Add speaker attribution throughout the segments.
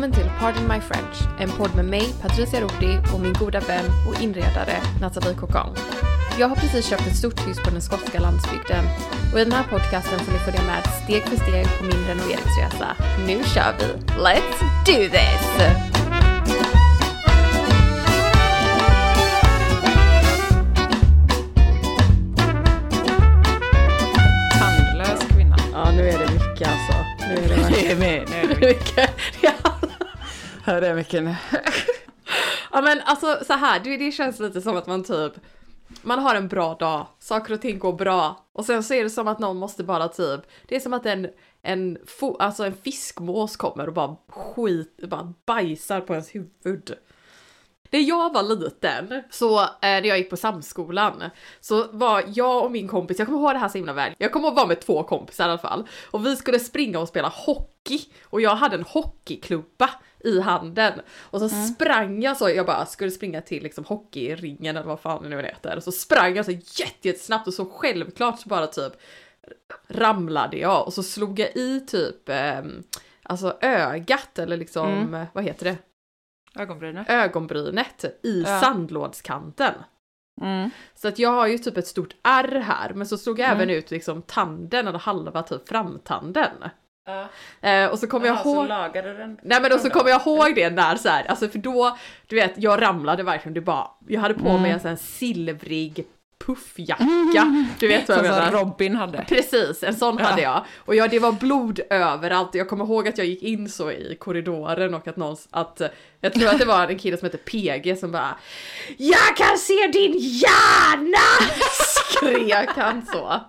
Speaker 1: Välkommen till Pardon My French, en podd med mig, Patricia Roti och min goda vän och inredare Nathalie Cocan. Jag har precis köpt ett stort hus på den skotska landsbygden och i den här podcasten får ni följa med steg för steg på min renoveringsresa. Nu kör vi! Let's do this!
Speaker 2: Tandlös kvinna.
Speaker 1: Ja, nu är det mycket alltså. Nu är det
Speaker 2: Det
Speaker 1: verkligen
Speaker 2: är med, nu är det
Speaker 1: mycket. Ja.
Speaker 2: Det är mycket nu.
Speaker 1: Ja men alltså så här, det, det känns lite som att man typ man har en bra dag, saker och ting går bra och sen så är det som att någon måste bara typ, det är som att en, en, fo, alltså en fiskmås kommer och bara skit, bara bajsar på ens huvud. När jag var liten, så eh, när jag gick på samskolan, så var jag och min kompis, jag kommer ihåg det här så himla väl, jag kommer att vara med två kompisar i alla fall, och vi skulle springa och spela hockey, och jag hade en hockeyklubba i handen. Och så sprang jag så, jag bara skulle springa till liksom hockeyringen eller vad fan det nu heter, och så sprang jag så jätte, jättesnabbt och så självklart så bara typ ramlade jag och så slog jag i typ eh, alltså ögat eller liksom, eh, vad heter det?
Speaker 2: Ögonbrynen.
Speaker 1: ögonbrynet i
Speaker 2: Ja.
Speaker 1: sandlådskanten.
Speaker 2: Mm.
Speaker 1: Så att jag har ju typ ett stort ärr här, men så slog jag även ut liksom tanden eller halva typ framtanden. Eh, och så kommer jag ihåg...
Speaker 2: lagade du den?
Speaker 1: Nej men då så kommer jag ihåg det när så här, alltså för då, du vet, jag ramlade verkligen, det bara, jag hade på mig en sån silvrig puffjacka, du vet vad jag
Speaker 2: Som
Speaker 1: menar?
Speaker 2: Robin hade.
Speaker 1: Precis, en sån hade jag. Och ja, det var blod överallt. Jag kommer ihåg att jag gick in så i korridoren och att någon, att jag tror att det var en kille som hette PG som bara Jag kan se din hjärna! Skrek han så.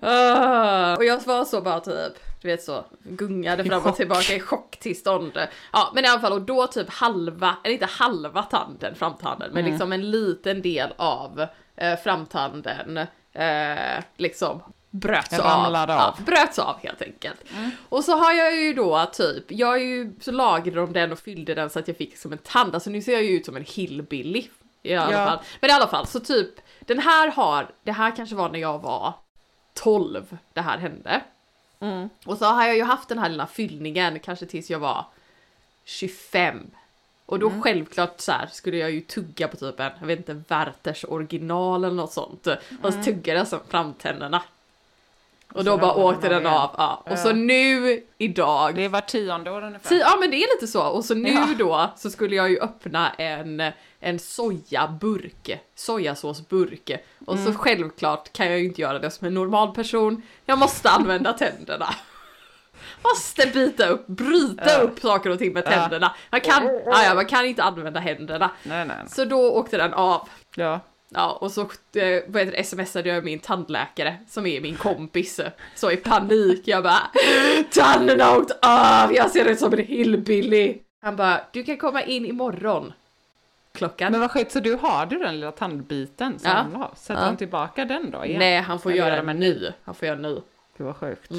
Speaker 1: Ah, och jag var så bara typ, du vet så, gungade fram och tillbaka i chocktillstånd. Ja men i alla fall och då typ halva, eller inte halva tanden, framtanden, men liksom en liten del av eh, framtanden eh, liksom bröts av.
Speaker 2: Av.
Speaker 1: Ja, bröts av helt enkelt. Och så har jag ju då typ, jag är ju, så lagrade de den och fyllde den så att jag fick som en tand, alltså nu ser jag ju ut som en hillbilly. I alla
Speaker 2: Ja.
Speaker 1: fall. Men i alla fall, så typ, den här har, det här kanske var när jag var 12 det här hände. Och så har jag ju haft den här lilla fyllningen kanske tills jag var 25. Och då självklart så här skulle jag ju tugga på typ en, jag vet inte, Werthers original eller något sånt. Och så tuggade jag så framtänderna. Och då bara åkte
Speaker 2: den
Speaker 1: den
Speaker 2: av.
Speaker 1: Ja. Och så nu idag
Speaker 2: Det är var tionde år ungefär.
Speaker 1: Ti- Ja men det är lite så, och så nu
Speaker 2: Ja.
Speaker 1: då så skulle jag ju öppna en, en sojaburk, sojasåsburk. Och
Speaker 2: Mm.
Speaker 1: så självklart kan jag ju inte göra det som en normal person, jag måste använda tänderna. Måste bita upp, bryta
Speaker 2: Ja.
Speaker 1: upp saker och ting med tänderna. Man kan, ja, ja, man kan inte använda händerna.
Speaker 2: Nej, nej. nej.
Speaker 1: Så då åkte den av.
Speaker 2: Ja.
Speaker 1: Ja, och så eh, vad heter det, smsade jag min tandläkare som är min kompis. Så i panik, jag bara Tanden har åkt av, jag ser ut som en hillbilly. Han bara, du kan komma in imorgon. klockan.
Speaker 2: Men vad sjukt, så du har du den lilla tandbiten som
Speaker 1: Ja.
Speaker 2: han la? Sätter
Speaker 1: Ja.
Speaker 2: han tillbaka den då igen?
Speaker 1: Nej, han får
Speaker 2: Eller
Speaker 1: göra det
Speaker 2: med
Speaker 1: nu. Han får göra nu.
Speaker 2: Gud vad sjukt.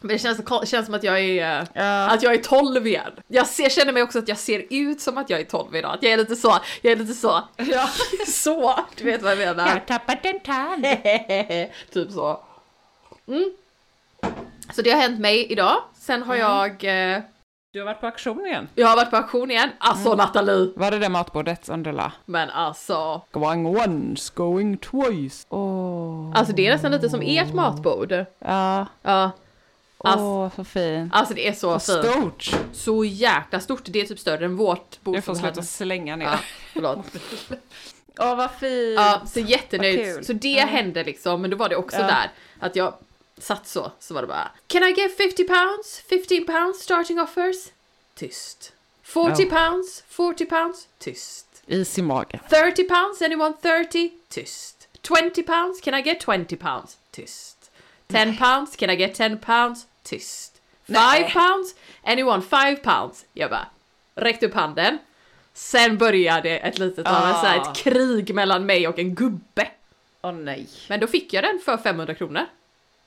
Speaker 1: Men det känns, känns som att jag är,
Speaker 2: Ja.
Speaker 1: att jag är 12 igen. Jag ser, känner mig också att jag ser ut som att jag är 12 idag. Att jag är lite så, jag är lite så,
Speaker 2: Ja.
Speaker 1: så, du vet vad jag menar.
Speaker 2: Jag tappat en tand.
Speaker 1: typ så. Mm. Så det har hänt mig idag. Sen har jag, eh,
Speaker 2: Du har varit på auktion igen.
Speaker 1: jag har varit på auktion igen. Alltså Nathalie!
Speaker 2: Var det det matbordet som du la?
Speaker 1: Men alltså,
Speaker 2: Going once, going twice. Åh.
Speaker 1: alltså det är nästan lite som ert matbord.
Speaker 2: Ja.
Speaker 1: Ja.
Speaker 2: Åh,
Speaker 1: Alltså,
Speaker 2: så fint.
Speaker 1: alltså det är så
Speaker 2: Så
Speaker 1: fint.
Speaker 2: stort.
Speaker 1: Så jäkla stort. Det är typ större än vårt bord.
Speaker 2: Du får sluta slänga ner.
Speaker 1: Ja, förlåt.
Speaker 2: Åh, vad fint.
Speaker 1: Ja, så jättenöjd. Så det hände liksom, men då var det också
Speaker 2: Ja.
Speaker 1: där att jag satt så, så var det bara Can I get 50 pounds? 15 pounds starting offers? Tyst. 40
Speaker 2: Ja.
Speaker 1: pounds? 40 pounds? Tyst.
Speaker 2: Is i magen.
Speaker 1: 30 pounds? Anyone 30? Tyst. 20 pounds? Can I get 20 pounds? Tyst. 10 pounds? Can I get 10 pounds? Tyst. 5
Speaker 2: Nej.
Speaker 1: pounds? Anyone 5 pounds? Jag bara räckte upp handen. Sen började ett litet en så här,
Speaker 2: Ah.
Speaker 1: ett krig mellan mig och en gubbe.
Speaker 2: Åh nej.
Speaker 1: Men då fick jag den för 500 kronor.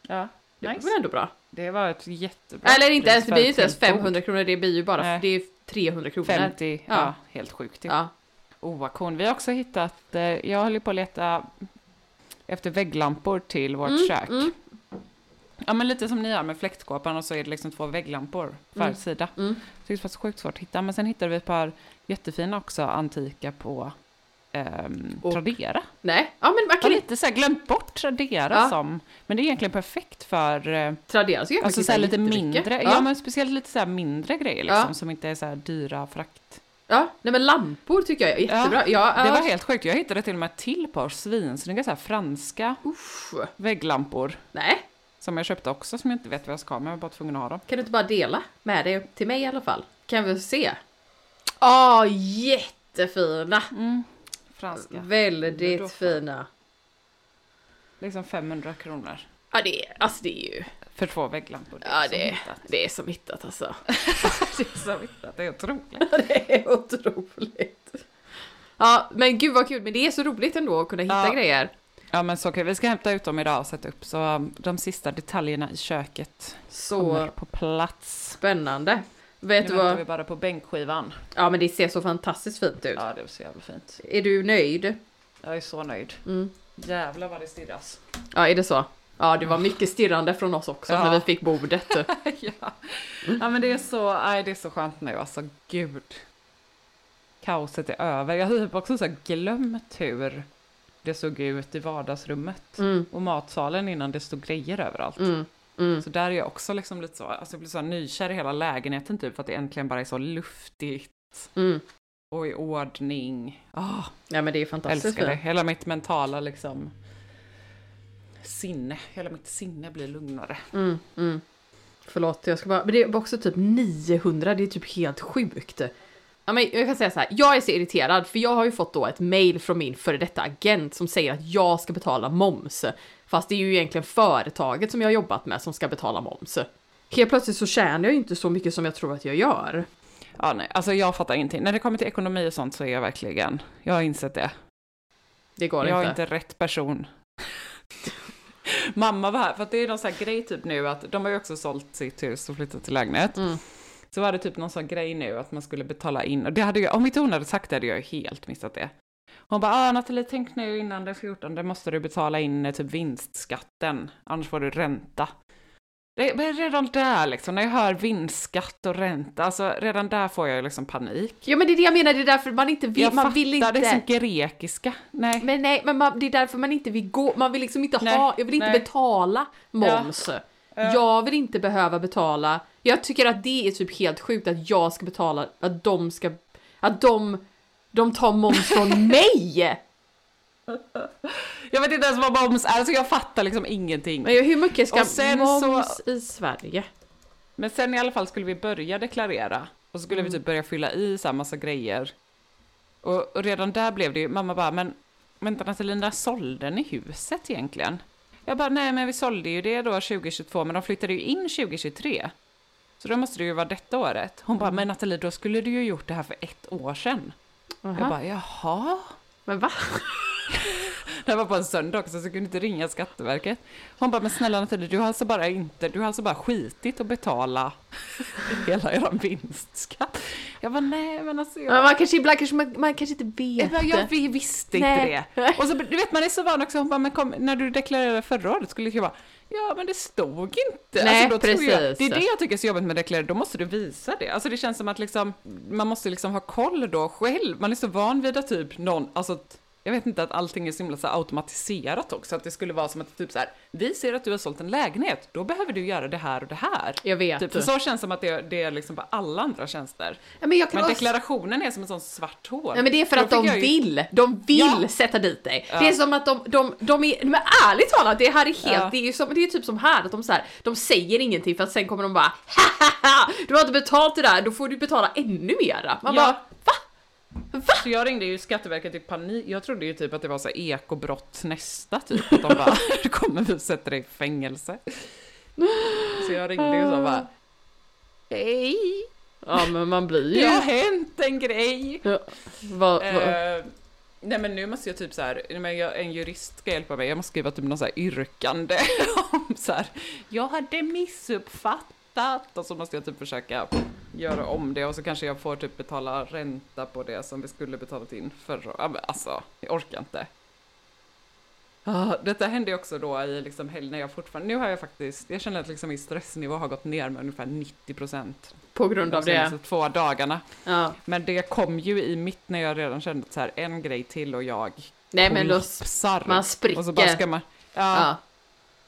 Speaker 2: Ja,
Speaker 1: Det
Speaker 2: nice.
Speaker 1: var ändå bra.
Speaker 2: Det var ett jättebra
Speaker 1: Eller inte ens, det blir inte ens
Speaker 2: helt bord.
Speaker 1: 500 kronor, det blir ju bara,
Speaker 2: Nej.
Speaker 1: det är 300 kronor.
Speaker 2: 50, ja.
Speaker 1: Ja.
Speaker 2: helt sjukt.
Speaker 1: Ja.
Speaker 2: Oh, cool. Vi har också hittat, eh, jag håller på att leta efter vägglampor till vårt kök.
Speaker 1: mm.
Speaker 2: Ja, men lite som ni har med fläktkåpan och så är det liksom två vägglampor på varje sida.
Speaker 1: mm.
Speaker 2: Det var så sjukt svårt att hitta. Men sen hittade vi ett par jättefina också, antika på ehm,
Speaker 1: Och-
Speaker 2: Tradera.
Speaker 1: Nej, ja men man kan
Speaker 2: lite så här glömt bort Tradera
Speaker 1: Ja.
Speaker 2: som, men det är egentligen perfekt för eh,
Speaker 1: tradera så kan man
Speaker 2: Alltså så lite mindre, ja.
Speaker 1: Ja.
Speaker 2: men speciellt lite så här mindre grejer liksom
Speaker 1: Ja.
Speaker 2: som inte är så här dyra frakt.
Speaker 1: ja, nej men lampor tycker jag är jättebra. Ja,
Speaker 2: Det
Speaker 1: ja,
Speaker 2: var helt sjukt, jag hittade till och med ett till par svinsnygga så här franska
Speaker 1: Usch.
Speaker 2: vägglampor
Speaker 1: Nej,
Speaker 2: som jag köpte också som jag inte vet vad jag ska men jag var bara tvungen att ha dem.
Speaker 1: kan du inte bara dela med dig till mig i alla fall? Kan vi se? Åh, jättefina!
Speaker 2: Franska. Men då
Speaker 1: Väldigt fina.
Speaker 2: Liksom 500 kronor
Speaker 1: Ja, det är, alltså det är ju,
Speaker 2: för två vägglampor.
Speaker 1: ja
Speaker 2: som
Speaker 1: det är, det är som hittat alltså.
Speaker 2: det är så hittat, det är otroligt.
Speaker 1: Det är otroligt. Ja, men gud vad kul, men det är så roligt ändå att kunna hitta
Speaker 2: Ja.
Speaker 1: grejer.
Speaker 2: Ja men så kul, vi ska hämta ut dem idag och sätta upp så um, de sista detaljerna i köket
Speaker 1: Så
Speaker 2: kommer på plats.
Speaker 1: spännande. Vet
Speaker 2: Nu
Speaker 1: du vad?
Speaker 2: vi bara på bänkskivan.
Speaker 1: Ja, men det ser så fantastiskt fint ut.
Speaker 2: Ja det så jävla fint.
Speaker 1: Är du nöjd?
Speaker 2: Jag är så nöjd.
Speaker 1: Mm.
Speaker 2: Jävlar vad det stirras.
Speaker 1: Ja, är det så? Ja, det var mycket stirrande från oss också
Speaker 2: Ja.
Speaker 1: när vi fick bordet.
Speaker 2: ja. ja men det är så, nej det är så skönt nu alltså gud. Kaoset är över. Jag har typ också så glömt hur det såg ut i vardagsrummet.
Speaker 1: Mm,
Speaker 2: Och matsalen innan det stod grejer överallt.
Speaker 1: mm, mm.
Speaker 2: Så där är jag också liksom lite så, alltså jag blir så nykär i hela lägenheten typ för att det äntligen bara är så luftigt
Speaker 1: Mm.
Speaker 2: och i ordning. Ah,
Speaker 1: Ja, men det är fantastiskt
Speaker 2: älskar det. Hela mitt mentala liksom sinne, hela mitt sinne blir lugnare.
Speaker 1: Mm, mm. Förlåt, jag ska bara... Men det är också typ 900, det är typ helt sjukt. Ja, men jag kan säga så här, jag är så irriterad för jag har ju fått då ett mail från min före detta agent som säger att jag ska betala moms. Fast det är ju egentligen företaget som jag har jobbat med som ska betala moms. Helt plötsligt så tjänar jag ju inte så mycket som jag tror att jag gör.
Speaker 2: Ja, nej, alltså jag fattar ingenting. När det kommer till ekonomi och sånt så är jag verkligen, jag har insett det.
Speaker 1: Det går
Speaker 2: jag
Speaker 1: inte.
Speaker 2: är inte rätt person. Mamma var här, för det är någon sån här grej typ nu att de har ju också sålt sitt hus och flyttat till lägenhet.
Speaker 1: Mm.
Speaker 2: Så var det typ någon sån grej nu att man skulle betala in, och det hade jag, om inte hon hade sagt det hade jag helt missat det. Hon bara, ah Nathalie, tänk nu innan den 14 måste du betala in eh, typ vinstskatten, annars får du ränta. Det, men redan där liksom, när jag hör vinstskatt och ränta, alltså redan där får jag liksom panik.
Speaker 1: Ja men det är det jag menar, det är därför man inte vill,
Speaker 2: jag
Speaker 1: man
Speaker 2: fattar,
Speaker 1: vill inte...
Speaker 2: det är som grekiska. Nej.
Speaker 1: Men nej, men man, det är därför man inte vill gå, man vill liksom inte
Speaker 2: Nej,
Speaker 1: ha, jag vill inte
Speaker 2: nej.
Speaker 1: betala moms. Jag vill inte behöva betala, jag tycker att det är typ helt sjukt att jag ska betala, att de ska, att de, de tar moms från mig!
Speaker 2: Jag vet inte ens vad moms är, så jag fattar liksom ingenting.
Speaker 1: Men hur mycket ska moms i Sverige?
Speaker 2: Men sen i alla fall skulle vi börja deklarera. Och så skulle
Speaker 1: Mm.
Speaker 2: vi typ börja fylla i så här massa grejer. Och, och redan där blev det ju, mamma bara, men vänta Nathalie, när sålde ni huset egentligen? Jag bara, nej men vi sålde ju det då 2022, men de flyttade ju in 2023. Så då måste det ju vara detta året. Hon
Speaker 1: Mm.
Speaker 2: bara, men Nathalie, då skulle du ju gjort det här för ett år sedan. Jag bara, jaha?
Speaker 1: Men va?
Speaker 2: Det var på en söndag också så jag kunde inte ringa Skatteverket. Hon bara, men snälla Nathalie, du har alltså bara inte, du har alltså bara skitit att betala hela er vinstskatt. Jag bara, nej men alltså jag...
Speaker 1: Men man kanske ibland kanske man, man kanske inte vet.
Speaker 2: Jag, jag, vi visste
Speaker 1: Nej.
Speaker 2: inte det. Och så, du vet man är så van också, hon bara, men kom, när du deklarerade förra året skulle jag bara, ja men det stod inte.
Speaker 1: Nej,
Speaker 2: alltså, tror jag,
Speaker 1: precis.
Speaker 2: det är det jag tycker är så jobbigt med deklarera, då måste du visa det. Alltså det känns som att liksom, man måste liksom ha koll då själv. Man är så van vid att typ någon, alltså jag vet inte att allting är så himla så automatiserat också, att det skulle vara som att typ så här, vi ser att du har sålt en lägenhet, då behöver du göra det här och det här.
Speaker 1: Jag vet.
Speaker 2: Typ, för så känns det som att det, det är liksom på alla andra tjänster.
Speaker 1: Ja, men
Speaker 2: Men deklarationen är som en sån svart hål.
Speaker 1: Ja men det är för
Speaker 2: Då
Speaker 1: att de
Speaker 2: ju-
Speaker 1: vill, de vill
Speaker 2: Ja.
Speaker 1: sätta dit dig.
Speaker 2: Ja.
Speaker 1: Det är som att de, de, de är, men ärligt talat, det här är helt,
Speaker 2: Ja.
Speaker 1: det är ju som, det är typ som här, att de så här, de säger ingenting för att sen kommer de bara Hahaha, du har inte betalt det där, då får du betala ännu mera. Man bara, va? Va?
Speaker 2: Så jag ringde ju Skatteverket i panik. Jag trodde ju typ att det var så här ekobrott nästa typ. Att de bara, nu kommer vi sätter dig i fängelse. Så jag ringde ju så bara, hej,
Speaker 1: Ja men man blir
Speaker 2: det
Speaker 1: ju...
Speaker 2: har hänt en grej.
Speaker 1: Ja, vad, vad,
Speaker 2: Eh, nej men nu måste jag typ så här, en jurist ska hjälpa mig, jag måste skriva typ någon så här yrkande om så här, jag hade missuppfattat och så måste jag typ försöka göra om det och så kanske jag får typ betala ränta på det som vi skulle betalat in förra, men alltså, jag orkar inte. Ah, detta hände också då i liksom helg när jag fortfarande, nu har jag faktiskt, jag känner att liksom min stressnivå har gått ner med ungefär 90 procent
Speaker 1: på grund
Speaker 2: de
Speaker 1: av det.
Speaker 2: senaste två dagarna.
Speaker 1: Ja.
Speaker 2: Men det kom ju i mitt när jag redan kände att så här, en grej till och jag
Speaker 1: Nej men då, man spricker.
Speaker 2: Och så bara ska man, ja,
Speaker 1: ja.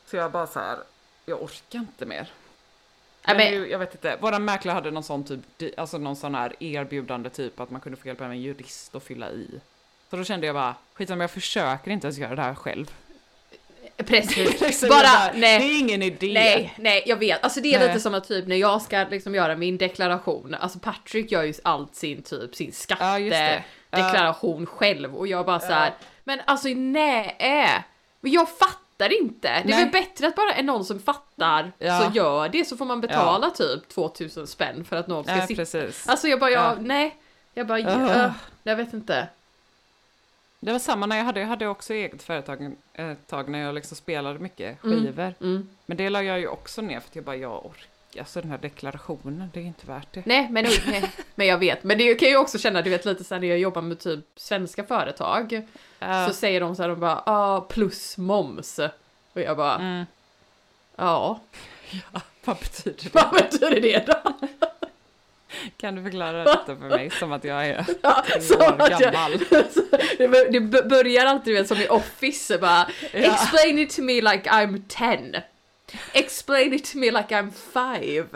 Speaker 2: Så jag bara så här, jag orkar inte mer. Men
Speaker 1: men,
Speaker 2: jag vet inte, våran mäklare hade någon sån typ, alltså någon sån här erbjudande typ att man kunde få hjälpa med en jurist att fylla i. Så då kände jag bara, skitsamma jag försöker inte ens göra det här själv.
Speaker 1: precis.
Speaker 2: Liksom,
Speaker 1: Bara,
Speaker 2: jag
Speaker 1: nej.
Speaker 2: Det är ingen idé.
Speaker 1: Nej, nej, jag vet. Alltså det är
Speaker 2: Nej.
Speaker 1: lite som att typ när jag ska liksom göra min deklaration, alltså Patrick gör ju allt sin typ, sin
Speaker 2: Ja, just det.
Speaker 1: skattedeklaration själv och jag bara så här, men alltså nej, men jag fattar inte. Det är
Speaker 2: Nej.
Speaker 1: väl bättre att bara är någon som fattar
Speaker 2: Ja.
Speaker 1: så gör det så får man betala typ 2000 spänn för att någon ska
Speaker 2: Ja,
Speaker 1: sitta.
Speaker 2: precis.
Speaker 1: Alltså jag bara, jag,
Speaker 2: Ja.
Speaker 1: nej, jag bara, uh, jag vet inte.
Speaker 2: Det var samma när jag hade, jag hade också eget företag ett tag när jag liksom spelade mycket skivor.
Speaker 1: Mm.
Speaker 2: Men det la jag ju också ner för att jag bara, jag orkar. Alltså den här deklarationen, det är inte värt det.
Speaker 1: Nej, men, nej, men jag vet. Men det kan jag ju också känna, du vet lite sen när jag jobbar med typ svenska företag.
Speaker 2: Ja.
Speaker 1: Så säger de så här, de bara ah, plus moms. Och jag bara,
Speaker 2: Mm.
Speaker 1: ja,
Speaker 2: Vad betyder det?
Speaker 1: vad betyder det då?
Speaker 2: Kan du förklara detta för mig som att jag är
Speaker 1: Ja,
Speaker 2: år
Speaker 1: att jag,
Speaker 2: gammal?
Speaker 1: det, börjar alltid vet, som i Office, bara
Speaker 2: Ja.
Speaker 1: explain it to me like I'm 10. Explain it to me like I'm 5.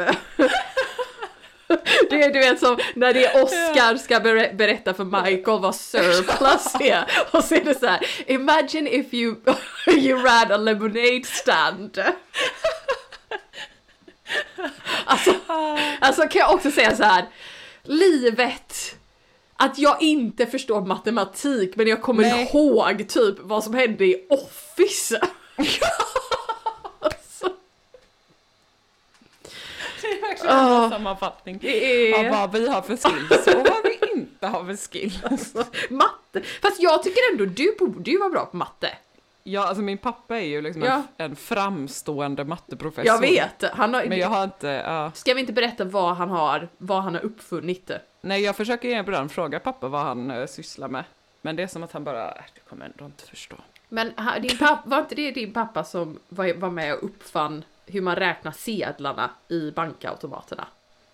Speaker 1: Det är du vet som när det är Oscar ska ber- berätta för Michael vad surplus är. Och så är det så här, imagine if you, you ran a lemonade stand. Alltså, alltså kan jag också säga så här, livet, att jag inte förstår matematik men jag kommer
Speaker 2: Nej.
Speaker 1: ihåg typ vad som hände i Office. alltså,
Speaker 2: Det är verkligen
Speaker 1: Åh.
Speaker 2: en sammanfattning
Speaker 1: det
Speaker 2: av
Speaker 1: är
Speaker 2: vad vi har för skills och vad vi inte har för skills.
Speaker 1: matte. Fast jag tycker ändå du borde ju vara bra på matte.
Speaker 2: Ja, alltså min pappa är ju liksom
Speaker 1: Ja.
Speaker 2: en, en framstående matteprofessor.
Speaker 1: Jag vet. Han har,
Speaker 2: Men jag har inte, ja.
Speaker 1: Ska vi inte berätta vad han har, vad han har uppfunnit?
Speaker 2: Nej, jag försöker ibland fråga pappa vad han uh, sysslar med. Men det är som att han bara, "Äh, du kommer ändå inte förstå.
Speaker 1: Men din pappa, var inte det din pappa som var, var med och uppfann hur man räknar sedlarna i bankautomaterna?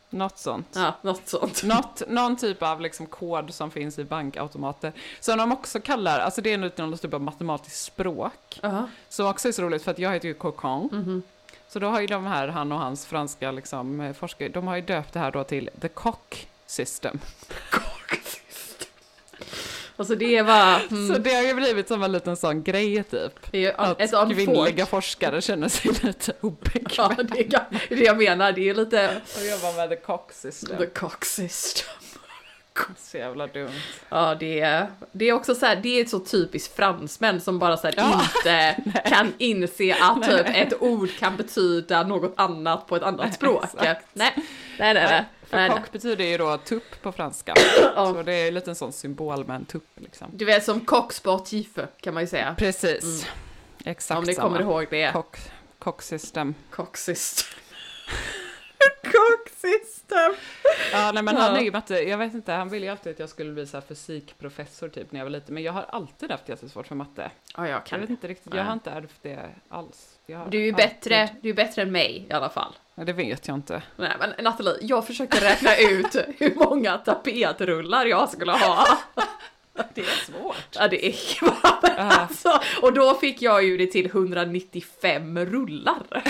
Speaker 2: Något sånt.
Speaker 1: Ja, något sånt.
Speaker 2: Något, någon typ av liksom kod som finns i bankautomater. Som de också kallar, alltså det är någon typ av matematiskt språk.
Speaker 1: Ja.
Speaker 2: Som också är så roligt för att jag heter ju Cocon.
Speaker 1: Mhm.
Speaker 2: Så då har ju de här, han och hans franska liksom, eh, forskare, de har ju döpt det här då till the cock system.
Speaker 1: Alltså det var... Mm,
Speaker 2: Så det har ju blivit som en liten sån grej typ.
Speaker 1: är
Speaker 2: Att
Speaker 1: ett
Speaker 2: kvinnliga forskare känner sig lite
Speaker 1: Ja,
Speaker 2: obekväma.
Speaker 1: det är det jag menar. Det är lite...
Speaker 2: Och jobbar med the cock system.
Speaker 1: The cock system.
Speaker 2: Så jävla dumt.
Speaker 1: Ja, det är, det är också så här, det är så typiskt fransmän som bara så här
Speaker 2: Ja.
Speaker 1: inte kan inse att typ ett ord kan betyda något annat på ett annat språk.
Speaker 2: exakt.
Speaker 1: Nej, nej, nej. nej.
Speaker 2: För kock betyder ju då tupp på franska. Så det är en liten sån symbol med en tupp liksom.
Speaker 1: Du vet som kocksportgiffe kan man ju säga.
Speaker 2: Precis. Exakt
Speaker 1: Om ni
Speaker 2: samma.
Speaker 1: kommer ihåg det.
Speaker 2: Kock, kocksystem.
Speaker 1: Kocksystem. Kocksystem!
Speaker 2: Ja, nej men han är ju matte, jag vet inte, han ville ju alltid att jag skulle bli så fysikprofessor typ när jag var liten, men jag har alltid haft jättesvårt för matte.
Speaker 1: Ja, jag
Speaker 2: Jag
Speaker 1: kan.
Speaker 2: vet inte riktigt, jag har inte ärvt det alls. Jag har
Speaker 1: Du är ju
Speaker 2: alltid-
Speaker 1: bättre, du är bättre än mig i alla fall.
Speaker 2: Ja, det vet jag inte.
Speaker 1: Nej men Nathalie, jag försökte räkna ut hur många tapetrullar jag skulle ha.
Speaker 2: Det är svårt.
Speaker 1: Ja det är men alltså, Och då fick jag ju det till 195 rullar.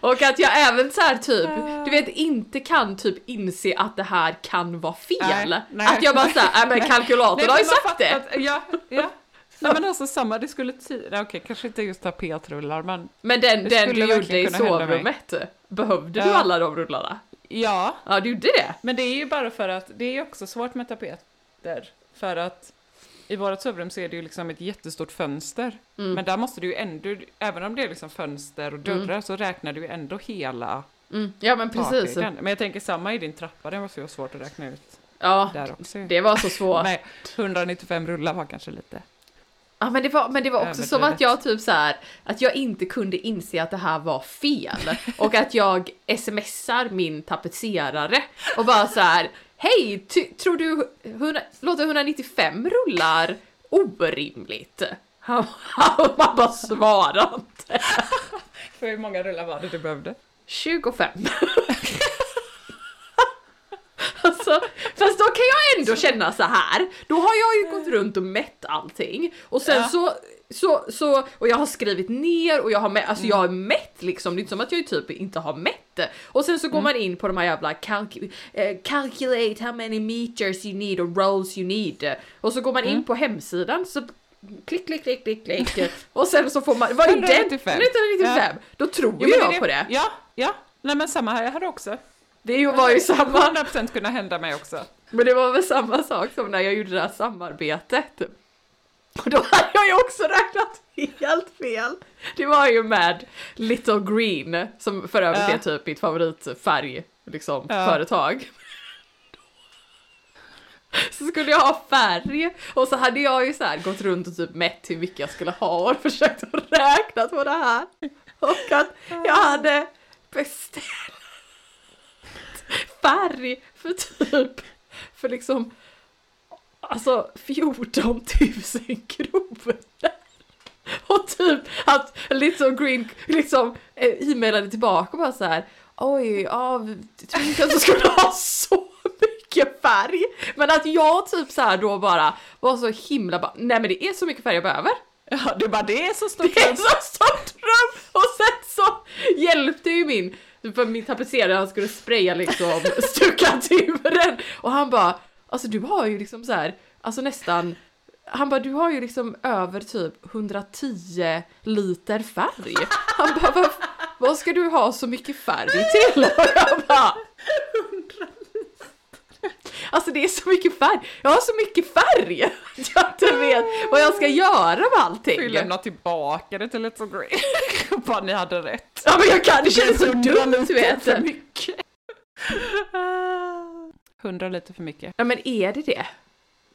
Speaker 1: Och att jag även så här typ, du vet inte kan typ inse att det här kan vara fel.
Speaker 2: Nej, nej.
Speaker 1: att jag bara såhär, nej men kalkylatorn har ju sagt det.
Speaker 2: att- Ja, ja. Nej men alltså samma, det skulle ti- nej, okej kanske inte just tapetrullar men
Speaker 1: Men den, den du gjorde i sovrummet, behövde du
Speaker 2: Ja.
Speaker 1: alla de rullarna?
Speaker 2: ja.
Speaker 1: Ja du gjorde det?
Speaker 2: Men det är ju bara för att det är också svårt med tapeter. För att i vårt sovrum så är det ju liksom ett jättestort fönster.
Speaker 1: Mm.
Speaker 2: Men där måste du ju ändå, även om det är liksom fönster och dörrar så räknar du ju ändå hela
Speaker 1: Mm. Ja men precis.
Speaker 2: takhöjden. Men jag tänker samma i din trappa, det måste ju vara svårt att räkna ut
Speaker 1: Ja, det var så svårt.
Speaker 2: Nej, 195 rullar var kanske lite.
Speaker 1: Ja men det var, men det var också som att jag typ så här att jag inte kunde inse att det här var fel och att jag smsar min tapetserare och bara så här Hej, tror du 100, låter 195 rullar orimligt? Han, han man bara svarar inte.
Speaker 2: För hur många rullar var det du behövde?
Speaker 1: 25. Alltså, fast då kan jag ändå känna så här. Då har jag ju gått runt och mätt allting och sen
Speaker 2: Ja.
Speaker 1: så, så, så, och jag har skrivit ner och jag har, alltså jag har mätt liksom, det är inte som att jag typ inte har mätt det. Och sen så går man in på de här jävla calcu- eh, calculate how many meters you need och rolls you need. Och så går man in på hemsidan så klick, klick, klick, klick, klick. Och sen så får man, vad är?
Speaker 2: 195.
Speaker 1: 1995. Då tror
Speaker 2: men
Speaker 1: jag på det.
Speaker 2: Ja, ja. Nej men samma här, jag hade också.
Speaker 1: Det var ju samma
Speaker 2: 100% kunna hända mig också.
Speaker 1: Men det var väl samma sak som när jag gjorde det här samarbetet. Och då hade jag ju också räknat helt fel. Det var ju med Little Green, som för övrigt
Speaker 2: Ja.
Speaker 1: är typ mitt favoritfärg, liksom,
Speaker 2: Ja.
Speaker 1: företag. Så skulle jag ha färg och så hade jag ju så här gått runt och typ mätt hur mycket jag skulle ha och försökt att räkna på det här. Och att jag hade beställt färg för typ, för liksom, alltså 14 000 kronor. Och typ att Little Green liksom eh, e-mailade tillbaka och bara så här. Oj, ja, tror inte att du skulle ha så mycket färg. Men att jag typ så här då bara var så himla bara, nej men det är så mycket färg jag behöver.
Speaker 2: Ja, du bara, det är så stort.
Speaker 1: Det är så stort rum! Och sen så hjälpte ju min, för min tapetserare han skulle spraya liksom stuckaturen och han bara, alltså du har ju liksom så här, alltså nästan han bara, du har ju liksom över typ 110 liter färg. Han bara, vad, vad ska du ha så mycket färg till? Och jag bara, Alltså det är så mycket färg, jag har så mycket färg! att Jag inte vet vad jag ska göra med allting.
Speaker 2: Vi lämnar tillbaka det till Little Green. bara ni hade rätt.
Speaker 1: Ja men jag kan, det känns så dumt du vet.
Speaker 2: För mycket. 100 liter för mycket.
Speaker 1: Ja men är det det?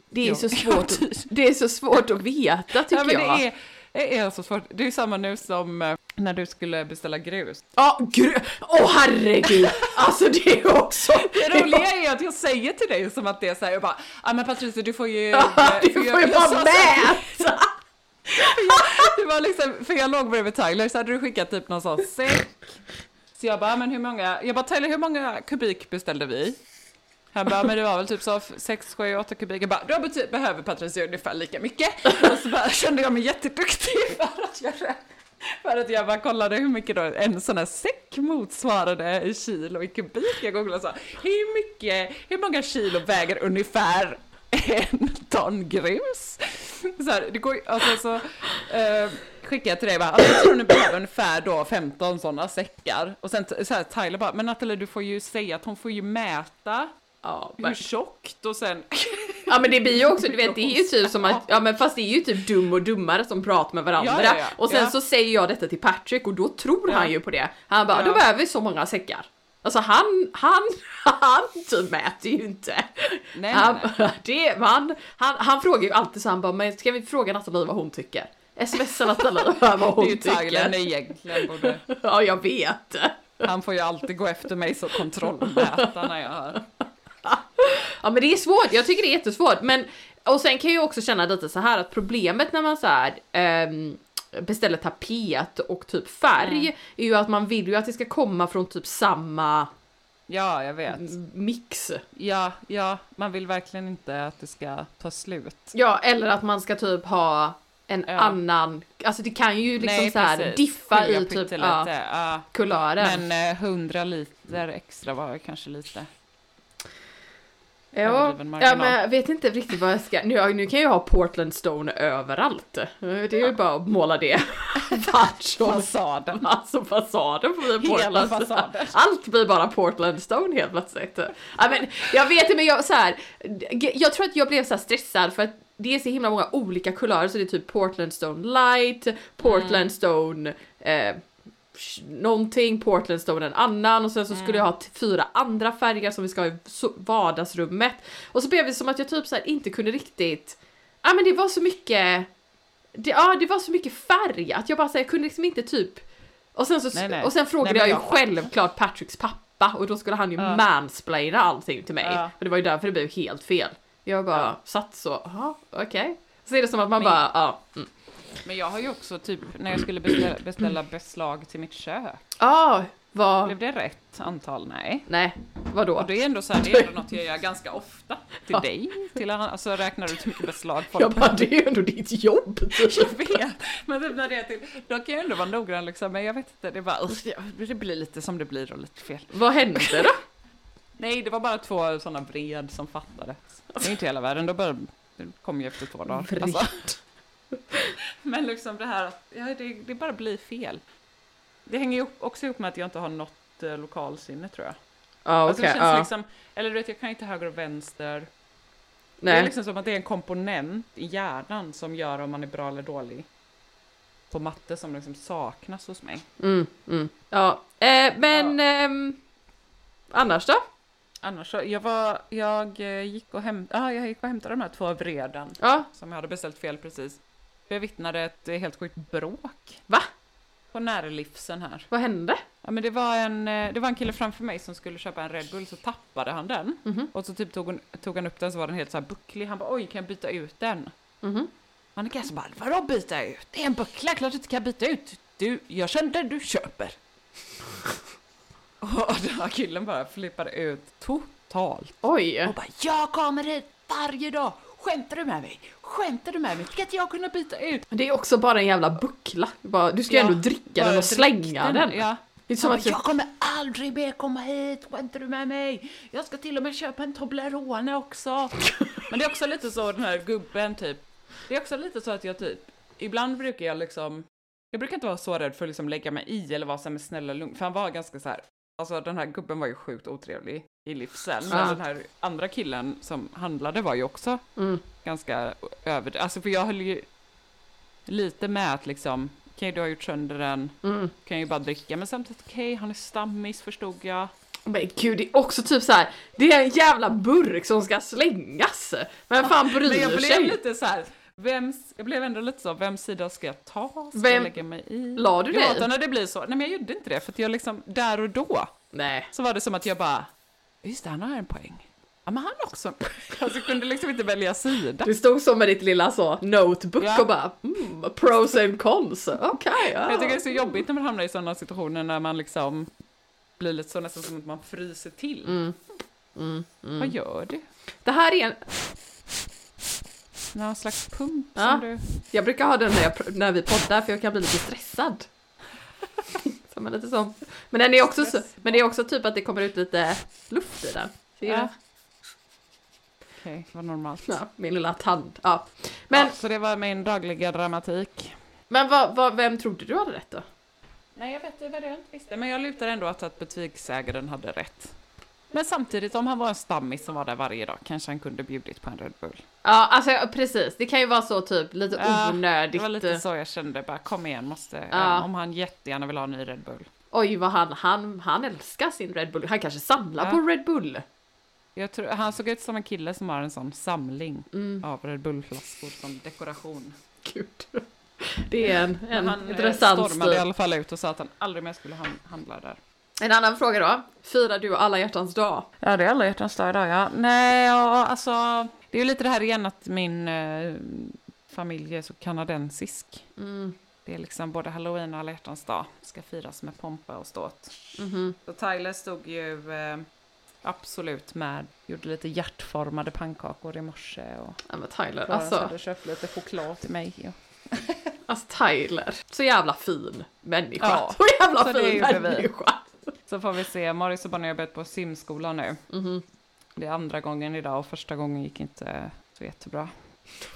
Speaker 1: Det är,
Speaker 2: Jo.
Speaker 1: så, svårt, det är så svårt att veta tycker
Speaker 2: Ja,
Speaker 1: jag.
Speaker 2: är, är så svårt. Det är samma nu som eh, när du skulle beställa grus.
Speaker 1: Ja, gru... Åh herregud! Alltså det är också...
Speaker 2: Det roliga är att jag säger till dig som att det är så här, jag bara, ja men Patricia du får ju...
Speaker 1: Du får
Speaker 2: jag-
Speaker 1: ju
Speaker 2: så här-
Speaker 1: mäta!
Speaker 2: Det var liksom, för jag låg bredvid Tyler så hade du skickat typ någon sån säck. Så jag bara, men hur många, jag bara Tyler hur många kubik beställde vi? Han bara, men det var väl typ så 6, 7, 8 kubik. Jag bara, då bety- behöver Patricia ungefär lika mycket. Och så bara, kände jag mig jätteduktig för att göra för att jag bara kollade hur mycket då en sån här säck motsvarade i kilo i kubik. Jag googlade så, hur mycket, hur många kilo väger ungefär en ton grus? Så här, det går ju- alltså så eh, skickade jag till dig bara, alltså, jag tror ni behöver ungefär då 15 sådana säckar. Och sen t- så här, Tyler bara, men Nathalie du får ju säga att hon får ju mäta
Speaker 1: Ja,
Speaker 2: hur
Speaker 1: men,
Speaker 2: tjockt och sen
Speaker 1: Ja men det blir ju också, du vet det är ju typ som att, ja men fast det är ju typ dum och dummare som pratar med varandra.
Speaker 2: Ja, ja, ja.
Speaker 1: Och sen så säger jag detta till Patrick och då tror han ju på det. Han bara, då behöver vi så många säckar. Alltså han, han, han typ mäter ju inte.
Speaker 2: Nej,
Speaker 1: han,
Speaker 2: nej,
Speaker 1: Det, han, han, han frågar ju alltid så han bara, men ska vi fråga Nathalie vad hon tycker? Smsa Nathalie vad
Speaker 2: Det är
Speaker 1: hon
Speaker 2: ju
Speaker 1: tycker.
Speaker 2: egentligen borde...
Speaker 1: Ja jag vet.
Speaker 2: Han får ju alltid gå efter mig så kontrollmäta när jag hör.
Speaker 1: Ja men det är svårt, jag tycker det är jättesvårt. Men, och sen kan jag också känna lite så här att problemet när man så här ehm, beställer tapet och typ färg är ju att man vill ju att det ska komma från typ samma
Speaker 2: Ja, jag vet.
Speaker 1: mix.
Speaker 2: Ja, ja, man vill verkligen inte att det ska ta slut.
Speaker 1: Ja, eller att man ska typ ha en
Speaker 2: Ja.
Speaker 1: annan, alltså det kan ju liksom
Speaker 2: Nej,
Speaker 1: så här diffa i typ ja, kulören.
Speaker 2: Men eh, 100 liter extra var kanske lite.
Speaker 1: Ja, ja men jag vet inte riktigt vad jag ska, nu, nu kan jag ha Portland Stone överallt. Det är ju bara att måla det
Speaker 2: Fasaden.
Speaker 1: Alltså fasaden får bli
Speaker 2: Hela
Speaker 1: Portland
Speaker 2: fasaden.
Speaker 1: Allt blir bara Portland Stone helt plötsligt. Ja, men, jag vet inte men jag så här, jag tror att jag blev så stressad för att det är så himla många olika kulörer så det är typ Portland Stone Light, Portland
Speaker 2: Mm.
Speaker 1: Stone eh, någonting, Portland Stone en annan och sen så skulle jag ha fyra andra färger som vi ska ha i vardagsrummet. Och så blev det som att jag typ så inte kunde riktigt, ja men det var så mycket, det, ja det var så mycket färg att jag bara så här, jag kunde liksom inte typ och sen, så,
Speaker 2: Nej, nej.
Speaker 1: och sen frågade
Speaker 2: Nej,
Speaker 1: jag
Speaker 2: men
Speaker 1: ju
Speaker 2: jag-
Speaker 1: självklart Patricks pappa och då skulle han ju
Speaker 2: Ja.
Speaker 1: mansplaina allting till mig.
Speaker 2: Ja.
Speaker 1: För det var ju därför det blev helt fel. Jag bara
Speaker 2: Ja.
Speaker 1: satt så, jaha okej. Så är det som att man
Speaker 2: Men-
Speaker 1: bara, ja. Mm.
Speaker 2: Men jag har ju också typ, när jag skulle beställa, beställa beslag till mitt kök.
Speaker 1: Ah, vad,
Speaker 2: Blev det rätt antal? Nej.
Speaker 1: nej, vadå?
Speaker 2: Och det är ändå så här, det är ändå något jag gör ganska ofta. Till
Speaker 1: Ja.
Speaker 2: dig, till alltså räknar du hur mycket beslag folk
Speaker 1: Jag bara, det är ju ändå ditt jobb. typ.
Speaker 2: Jag vet, men typ när det är till, då kan jag ändå vara noggrann liksom, men jag vet inte, det är bara, det blir lite som det blir och lite fel.
Speaker 1: Vad hände då?
Speaker 2: Nej, det var bara två sådana vred som fattades. Det är inte hela världen, då bara, det kom ju efter två dagar.
Speaker 1: Vred.
Speaker 2: Alltså. Men liksom det här, att, ja, det, det bara blir fel. Det hänger ju också ihop med att jag inte har något eh, lokalsinne tror jag.
Speaker 1: Ja
Speaker 2: Alltså
Speaker 1: okej,
Speaker 2: det känns
Speaker 1: ja.
Speaker 2: liksom, eller du vet, jag kan inte höger och vänster. Det är
Speaker 1: Nej.
Speaker 2: liksom som att det är en komponent i hjärnan som gör om man är bra eller dålig. På matte som liksom saknas hos mig.
Speaker 1: Mm, mm. Ja, eh, men ehm, annars då?
Speaker 2: Annars så, jag var, jag eh, gick och, häm, ah, jag gick och hämtade de här två vreden
Speaker 1: Ja,
Speaker 2: som jag hade beställt fel precis. Jag vittnade ett helt sjukt bråk.
Speaker 1: Va?
Speaker 2: På närlivsen här.
Speaker 1: vad hände?
Speaker 2: Ja men det var en, eh, det var en kille framför mig som skulle köpa en Red Bull så tappade han den.
Speaker 1: Mhm.
Speaker 2: Och så typ tog, hon, tog han upp den så var den helt så här bucklig. Han bara oj kan jag byta ut den?
Speaker 1: Mhm.
Speaker 2: Annika så bara vadå byta ut? Det är en buckla, klart du inte kan byta ut. Du, jag känner den du köper. och den här killen bara flippade ut totalt.
Speaker 1: Oj.
Speaker 2: Och bara jag kommer hit varje dag. Skämtar du med mig? Skämtar du med mig? Ska inte jag kunna byta ut?
Speaker 1: Det är också bara en jävla buckla. Du ska ju
Speaker 2: Ja,
Speaker 1: ändå dricka den och slänga den.
Speaker 2: Ja.
Speaker 1: Det är som
Speaker 2: Han
Speaker 1: att jag...
Speaker 2: jag kommer aldrig mer komma hit, skämtar du med mig? Jag ska till och med köpa en Toblerone också. Men det är också lite så den här gubben typ. Det är också lite så att jag typ, ibland brukar jag liksom, jag brukar inte vara så rädd för att liksom lägga mig i eller vara så här med snälla lugn, för han var ganska så här, alltså den här gubben var ju sjukt otrevlig i livsen, men den här andra killen som handlade var ju också
Speaker 1: Mm.
Speaker 2: ganska över, alltså för jag höll ju lite med att liksom, okej du har gjort sönder den,
Speaker 1: Mm.
Speaker 2: kan ju bara dricka, men samtidigt okej, han är stammis förstod jag.
Speaker 1: Men gud, det är också typ så här. det är en jävla burk som ska slängas. Men fan bryr
Speaker 2: Men jag blev
Speaker 1: sig?
Speaker 2: lite så här, vems, jag blev ändå lite så, vems sida ska jag ta? Ska
Speaker 1: Vem-
Speaker 2: jag lägga mig i?
Speaker 1: La du
Speaker 2: Jag
Speaker 1: dig?
Speaker 2: hatar när det blir så, nej men jag gjorde inte det, för att jag liksom, där och då,
Speaker 1: Nej.
Speaker 2: så var det som att jag bara, just det, han har en poäng. Ja men han också. Alltså jag kunde liksom inte välja sida.
Speaker 1: Du stod så med ditt lilla så notebook
Speaker 2: Ja.
Speaker 1: och bara mm, pros and cons. Okej, ja.
Speaker 2: Jag tycker det är så jobbigt när man hamnar i sådana situationer när man liksom blir lite så nästan som att man fryser till.
Speaker 1: Mm. Mm, mm.
Speaker 2: Vad gör du?
Speaker 1: Det här är en,
Speaker 2: Någon slags pump
Speaker 1: Ja.
Speaker 2: som du...
Speaker 1: jag brukar ha den när, jag, när vi poddar för jag kan bli lite stressad. Som lite sån. Men den är också så, men det är också typ att det kommer ut lite luft i den.
Speaker 2: Ja. Okej, vad normalt.
Speaker 1: ja, min lilla tand. Ja. Men,
Speaker 2: ja, så det var min dagliga dramatik.
Speaker 1: men vad, vad, vem trodde du hade rätt då?
Speaker 2: Nej, jag vet det var det jag inte visste. Men jag lutar ändå åt att betygsägaren hade rätt. Men samtidigt, om han var en stammis som var där varje dag, kanske han kunde bjudit på en Red Bull.
Speaker 1: Ja, alltså precis. Det kan ju vara så typ lite
Speaker 2: Ja,
Speaker 1: onödigt.
Speaker 2: Det var lite så jag kände, bara kom igen, måste,
Speaker 1: Ja.
Speaker 2: om han jättegärna vill ha en ny Red Bull.
Speaker 1: Oj, vad han, han, han älskar sin Red Bull. Han kanske samlar
Speaker 2: Ja.
Speaker 1: på Red Bull.
Speaker 2: Jag tror, han såg ut som en kille som har en sån samling
Speaker 1: Mm.
Speaker 2: av Red Bull-flaskor som dekoration.
Speaker 1: Gud. Det är en, en
Speaker 2: han eh,
Speaker 1: intressant
Speaker 2: stormade i alla fall ut och sa att han aldrig mer skulle han- handla där.
Speaker 1: En annan fråga då. Firar du alla hjärtans dag?
Speaker 2: Ja, det är alla hjärtans dag idag, ja. Nej, ja, alltså, det är ju lite det här igen att min eh, familj är så kanadensisk.
Speaker 1: Mm.
Speaker 2: Det är liksom både halloween och alla hjärtans dag ska firas med pompa och ståt.
Speaker 1: Mhm.
Speaker 2: Så Tyler stod ju eh, absolut med, gjorde lite hjärtformade pannkakor i morse och
Speaker 1: Ja men Tyler, alltså,
Speaker 2: hade köpt lite choklad till mig. Ja.
Speaker 1: alltså Tyler. Så jävla fin människa.
Speaker 2: Ja,
Speaker 1: så jävla
Speaker 2: så
Speaker 1: fin
Speaker 2: gjorde vi. Så får vi se, Morris och Bonnie har börjat på simskola nu.
Speaker 1: Mhm.
Speaker 2: Det är andra gången idag och första gången gick inte så jättebra.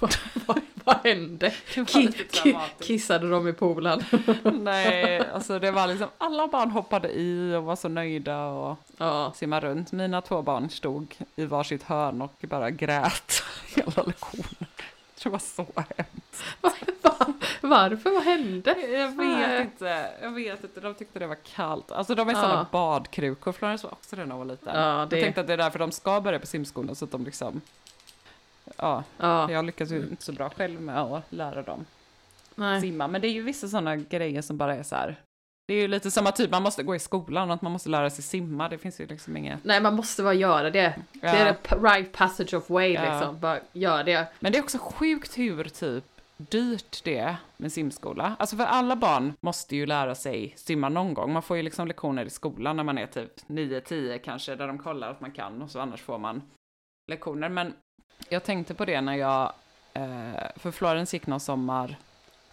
Speaker 1: vad, vad hände? Ki- kissade de i poolen?
Speaker 2: Nej, alltså det var liksom alla barn hoppade i och var så nöjda och
Speaker 1: ja.
Speaker 2: simmade runt. Mina två barn stod i varsitt hörn och bara grät hela lektionen. Det var så hemskt.
Speaker 1: Va- va- Varför? Vad hände?
Speaker 2: Jag vet inte, jag vet inte. De tyckte det var kallt. Alltså de är
Speaker 1: Ja.
Speaker 2: sådana badkrukor. Florence var också det när hon var liten.
Speaker 1: Ja, det-
Speaker 2: Jag tänkte att det är därför de ska börja på simskolan så att de liksom... Ja,
Speaker 1: Ja,
Speaker 2: jag lyckas ju inte så bra själv med att lära dem
Speaker 1: nej.
Speaker 2: simma. Men det är ju vissa sådana grejer som bara är så här. Det är ju lite att typ man måste gå i skolan och att man måste lära sig simma. Det finns ju liksom inget...
Speaker 1: Nej, man måste bara göra det. Det är
Speaker 2: Ja.
Speaker 1: the right passage of way
Speaker 2: Ja.
Speaker 1: liksom. Bara gör det.
Speaker 2: Men det är också sjukt hur typ dyrt det med simskola. Alltså för alla barn måste ju lära sig simma någon gång. Man får ju liksom lektioner i skolan när man är typ 9-10 kanske, där de kollar att man kan och så annars får man lektioner. Men jag tänkte på det när jag, eh, för Florence gick någon sommar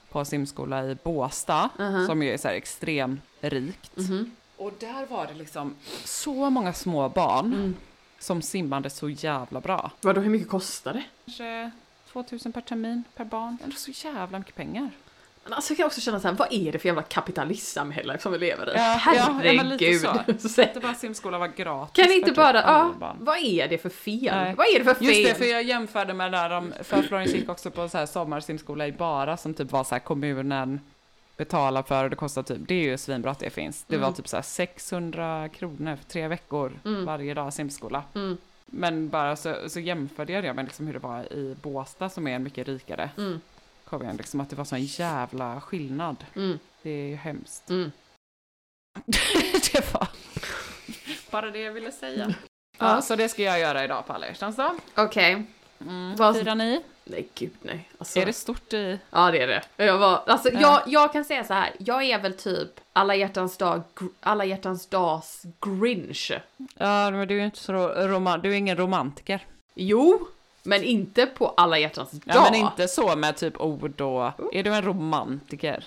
Speaker 2: på simskola i Båstad,
Speaker 1: Mhm.
Speaker 2: som ju är så här extremt rikt.
Speaker 1: Mhm.
Speaker 2: Och där var det liksom så många små barn
Speaker 1: Mm.
Speaker 2: som simmade så jävla bra.
Speaker 1: Vadå, hur mycket kostar det?
Speaker 2: Kanske 2000 per termin per barn. Det är så jävla mycket pengar.
Speaker 1: Men alltså jag kan också känna så här, vad är det för jävla kapitalistsamhälle som vi lever i?
Speaker 2: Ja, ja, ja,
Speaker 1: Herregud.
Speaker 2: så.
Speaker 1: Så.
Speaker 2: Det bara simskola var gratis.
Speaker 1: Kan inte
Speaker 2: typ
Speaker 1: bara, ja, vad är det för fel?
Speaker 2: Nej.
Speaker 1: Vad är det för fel?
Speaker 2: Just det, för jag jämförde med där de, för Florence gick också på så här sommarsimskola i Bara som typ var så här kommunen betalar för och det kostar typ, det är ju svinbra att det finns. Det var
Speaker 1: Mm.
Speaker 2: typ så här 600 kronor för tre veckor
Speaker 1: Mm.
Speaker 2: varje dag simskola.
Speaker 1: Mm,
Speaker 2: Men bara så, så jämförde jag det med liksom hur det var i Båstad som är en mycket rikare
Speaker 1: mm,
Speaker 2: kommun, liksom att det var sån jävla skillnad.
Speaker 1: mm,
Speaker 2: Det är ju hemskt.
Speaker 1: mm.
Speaker 2: det var bara det jag ville säga. Ja,
Speaker 1: Ja.
Speaker 2: så det ska jag göra idag på alla hjärtans dag.
Speaker 1: Okej.
Speaker 2: Mm.
Speaker 1: Vad-
Speaker 2: Firar ni?
Speaker 1: Nej, gud nej. Alltså,
Speaker 2: Är det stort i...
Speaker 1: Ja, det är det. Jag, var, alltså,
Speaker 2: Ja.
Speaker 1: jag, jag kan säga så här, jag är väl typ alla hjärtans dag, gr- alla hjärtans dags grinch.
Speaker 2: Ja, men du är ju inte så roman... Du är ingen romantiker.
Speaker 1: Jo, men inte på alla hjärtans dag.
Speaker 2: Ja, men inte så med typ ord och... Är du en romantiker?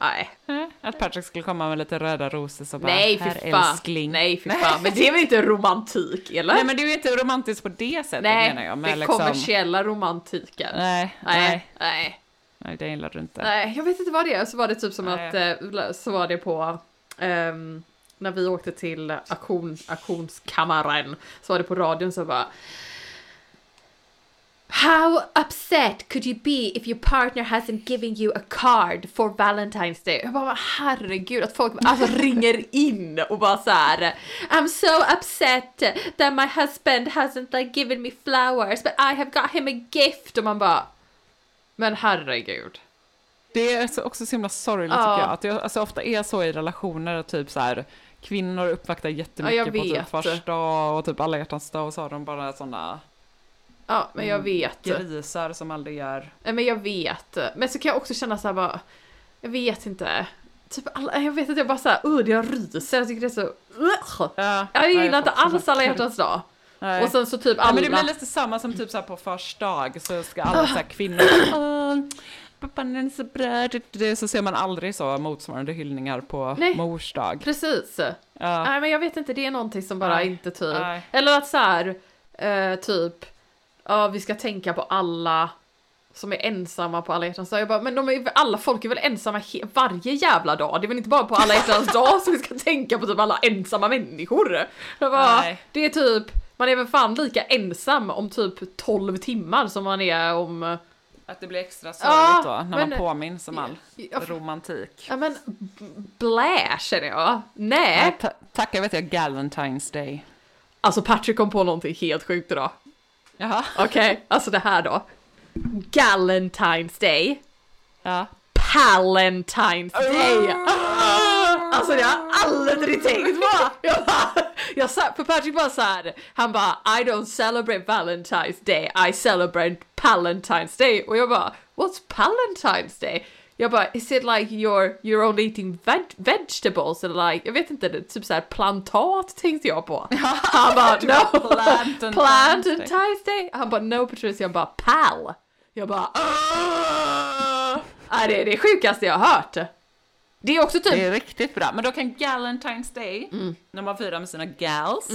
Speaker 1: Nej,
Speaker 2: Nej, Att Patrick skulle komma med lite röda rosor så bara...
Speaker 1: nej
Speaker 2: här
Speaker 1: fan.
Speaker 2: älskling.
Speaker 1: Nej fy fan, men det är väl inte romantik, eller?
Speaker 2: Nej, men du är inte romantisk på det sättet
Speaker 1: Nej,
Speaker 2: menar jag.
Speaker 1: det
Speaker 2: Med
Speaker 1: är
Speaker 2: liksom...
Speaker 1: kommersiella romantiken.
Speaker 2: Nej, nej,
Speaker 1: nej, nej,
Speaker 2: nej, det gillar du inte.
Speaker 1: nej, jag vet inte vad det är. Så var det typ som
Speaker 2: Nej.
Speaker 1: att, eh, så var det på, ehm, när vi åkte till auktion, auktionskammaren, så var det på radion så bara How upset could you be if your partner hasn't given you a card for Valentine's Day? Jag bara herregud att folk alltså ringer in och bara så här I'm so upset that my husband hasn't like given me flowers but I have got him a gift och man bara Men herregud.
Speaker 2: Det är så- också så himla sorgligt
Speaker 1: Ja.
Speaker 2: tycker jag. Att det alltså, ofta är så i relationer, typ så här kvinnor uppvaktar jättemycket
Speaker 1: Ja,
Speaker 2: på typ första dag och typ alla hjärtans dag och så har de bara sådana
Speaker 1: Ja men jag
Speaker 2: Mm,
Speaker 1: vet.
Speaker 2: grisar som aldrig gör...
Speaker 1: Nej men jag vet. Men så kan jag också känna så här bara Jag vet inte. Typ alla, jag vet att jag bara såhär, uh, jag ryser, jag tycker det är så, uh.
Speaker 2: Ja,
Speaker 1: Jag gillar inte
Speaker 2: får också
Speaker 1: alls alla hjärtans dag.
Speaker 2: Nej.
Speaker 1: Och sen så typ
Speaker 2: Ja,
Speaker 1: alla...
Speaker 2: men det blir lite samma som typ så på första dag så ska alla så kvinnor Åh, pappan är så bra, så ser man aldrig så motsvarande hyllningar på
Speaker 1: Nej.
Speaker 2: mors dag.
Speaker 1: Precis.
Speaker 2: Ja.
Speaker 1: Nej men jag vet inte, det är någonting som bara
Speaker 2: Nej.
Speaker 1: inte typ. Eller att så här, eh, typ, ja vi ska tänka på alla som är ensamma på alla hjärtans dag. Jag bara, men de är, alla folk är väl ensamma varje jävla dag? Det är väl inte bara på alla hjärtans dag som vi ska tänka på typ alla ensamma människor? Jag bara,
Speaker 2: Nej.
Speaker 1: det är typ, man är väl fan lika ensam om typ 12 timmar som man är om... eh,
Speaker 2: Att det blir extra
Speaker 1: Ja,
Speaker 2: sorgligt då, när
Speaker 1: men-
Speaker 2: man påminns om all
Speaker 1: Ja,
Speaker 2: romantik.
Speaker 1: Ja men blä känner jag. Nej.
Speaker 2: Nej, ta- tacka vet jag Galentine's Day.
Speaker 1: Alltså Patrick kom på någonting helt sjukt idag.
Speaker 2: Jaha.
Speaker 1: Okej, alltså det här då. Galentine's Day.
Speaker 2: Ja.
Speaker 1: Palentine's Day! Ah! Alltså det har jag aldrig tänkt på! Jag, bara, jag sa, för Patrick bara så här, han bara I don't celebrate Valentine's Day, I celebrate Palentine's Day. Och jag bara What's Palentine's Day? Jag bara is it like you're, you're only eating veg vegetables? Eller like, jag vet inte, det typ såhär plantat tänkte jag på. Han bara no!
Speaker 2: Plant and
Speaker 1: Plant and Day! Han bara no Patricia, jag bara pal! Jag bara! Nej, det är det sjukaste jag har hört. Det är också typ
Speaker 2: Det är riktigt bra. Men då kan Galentine's Day,
Speaker 1: Mm.
Speaker 2: när man firar med sina gals,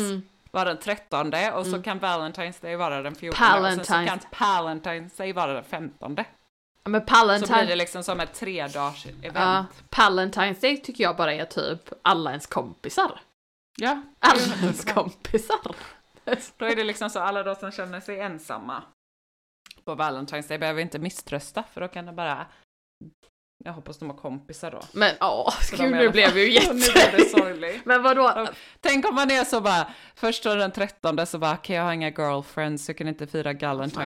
Speaker 2: vara den 13 och så kan Valentine's Day vara den 14 och sen så kan Palentine's Day vara den 15.
Speaker 1: Men
Speaker 2: Så blir det liksom som ett tre dagars event.
Speaker 1: ja, Palentine's Day tycker jag bara är typ alla ens kompisar.
Speaker 2: Ja,
Speaker 1: Alla ens kompisar.
Speaker 2: då är det liksom så alla då som känner sig ensamma på Valentine's Day behöver inte misströsta för då kan det bara jag hoppas de har kompisar då.
Speaker 1: Men åh,
Speaker 2: de
Speaker 1: gud nu blev ju
Speaker 2: Nu blev det
Speaker 1: jätte...
Speaker 2: sorgligt.
Speaker 1: Men vadå?
Speaker 2: Tänk om man är så bara, först den 13 så bara, okej jag har inga girlfriends, så jag kan inte fira Galentine.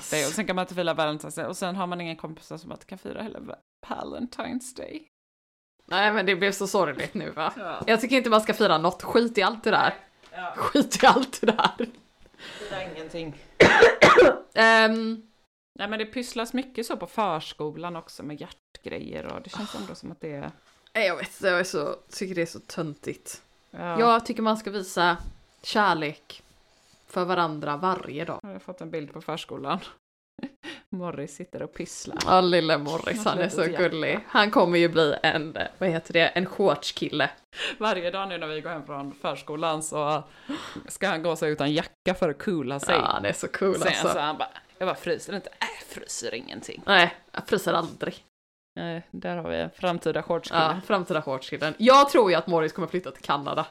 Speaker 3: today.
Speaker 2: Day. Och sen kan man inte fira Valentine's Day och sen har man ingen kompisar som att kan fira hela Valentine's Day.
Speaker 1: Nej men det blev så sorgligt nu va?
Speaker 2: Ja.
Speaker 1: Jag tycker inte man ska fira något, skit i allt det där.
Speaker 2: Ja.
Speaker 1: Skit i allt det där.
Speaker 2: Fira ingenting.
Speaker 1: Ehm,
Speaker 2: Nej men det pysslas mycket så på förskolan också med hjärtgrejer och det känns ändå som att det är...
Speaker 1: jag vet inte, jag är så, tycker det är så töntigt.
Speaker 2: Ja.
Speaker 1: Jag tycker man ska visa kärlek för varandra varje dag.
Speaker 2: Jag har fått en bild på förskolan. Morris sitter och pysslar.
Speaker 1: Ja, lille Morris, han är så gullig. Han kommer ju bli en, vad heter det, en shortskille.
Speaker 2: Varje dag nu när vi går hem från förskolan så ska han gå sig utan jacka för att coola sig.
Speaker 1: Ja, han är så cool
Speaker 2: Sen
Speaker 1: alltså.
Speaker 2: så han bara, jag bara fryser inte. Äh, fryser ingenting.
Speaker 1: Nej, jag fryser aldrig.
Speaker 2: Nej, där har vi framtida shortskille.
Speaker 1: Ja, framtida shortskillen. Jag tror ju att Morris kommer flytta till Kanada.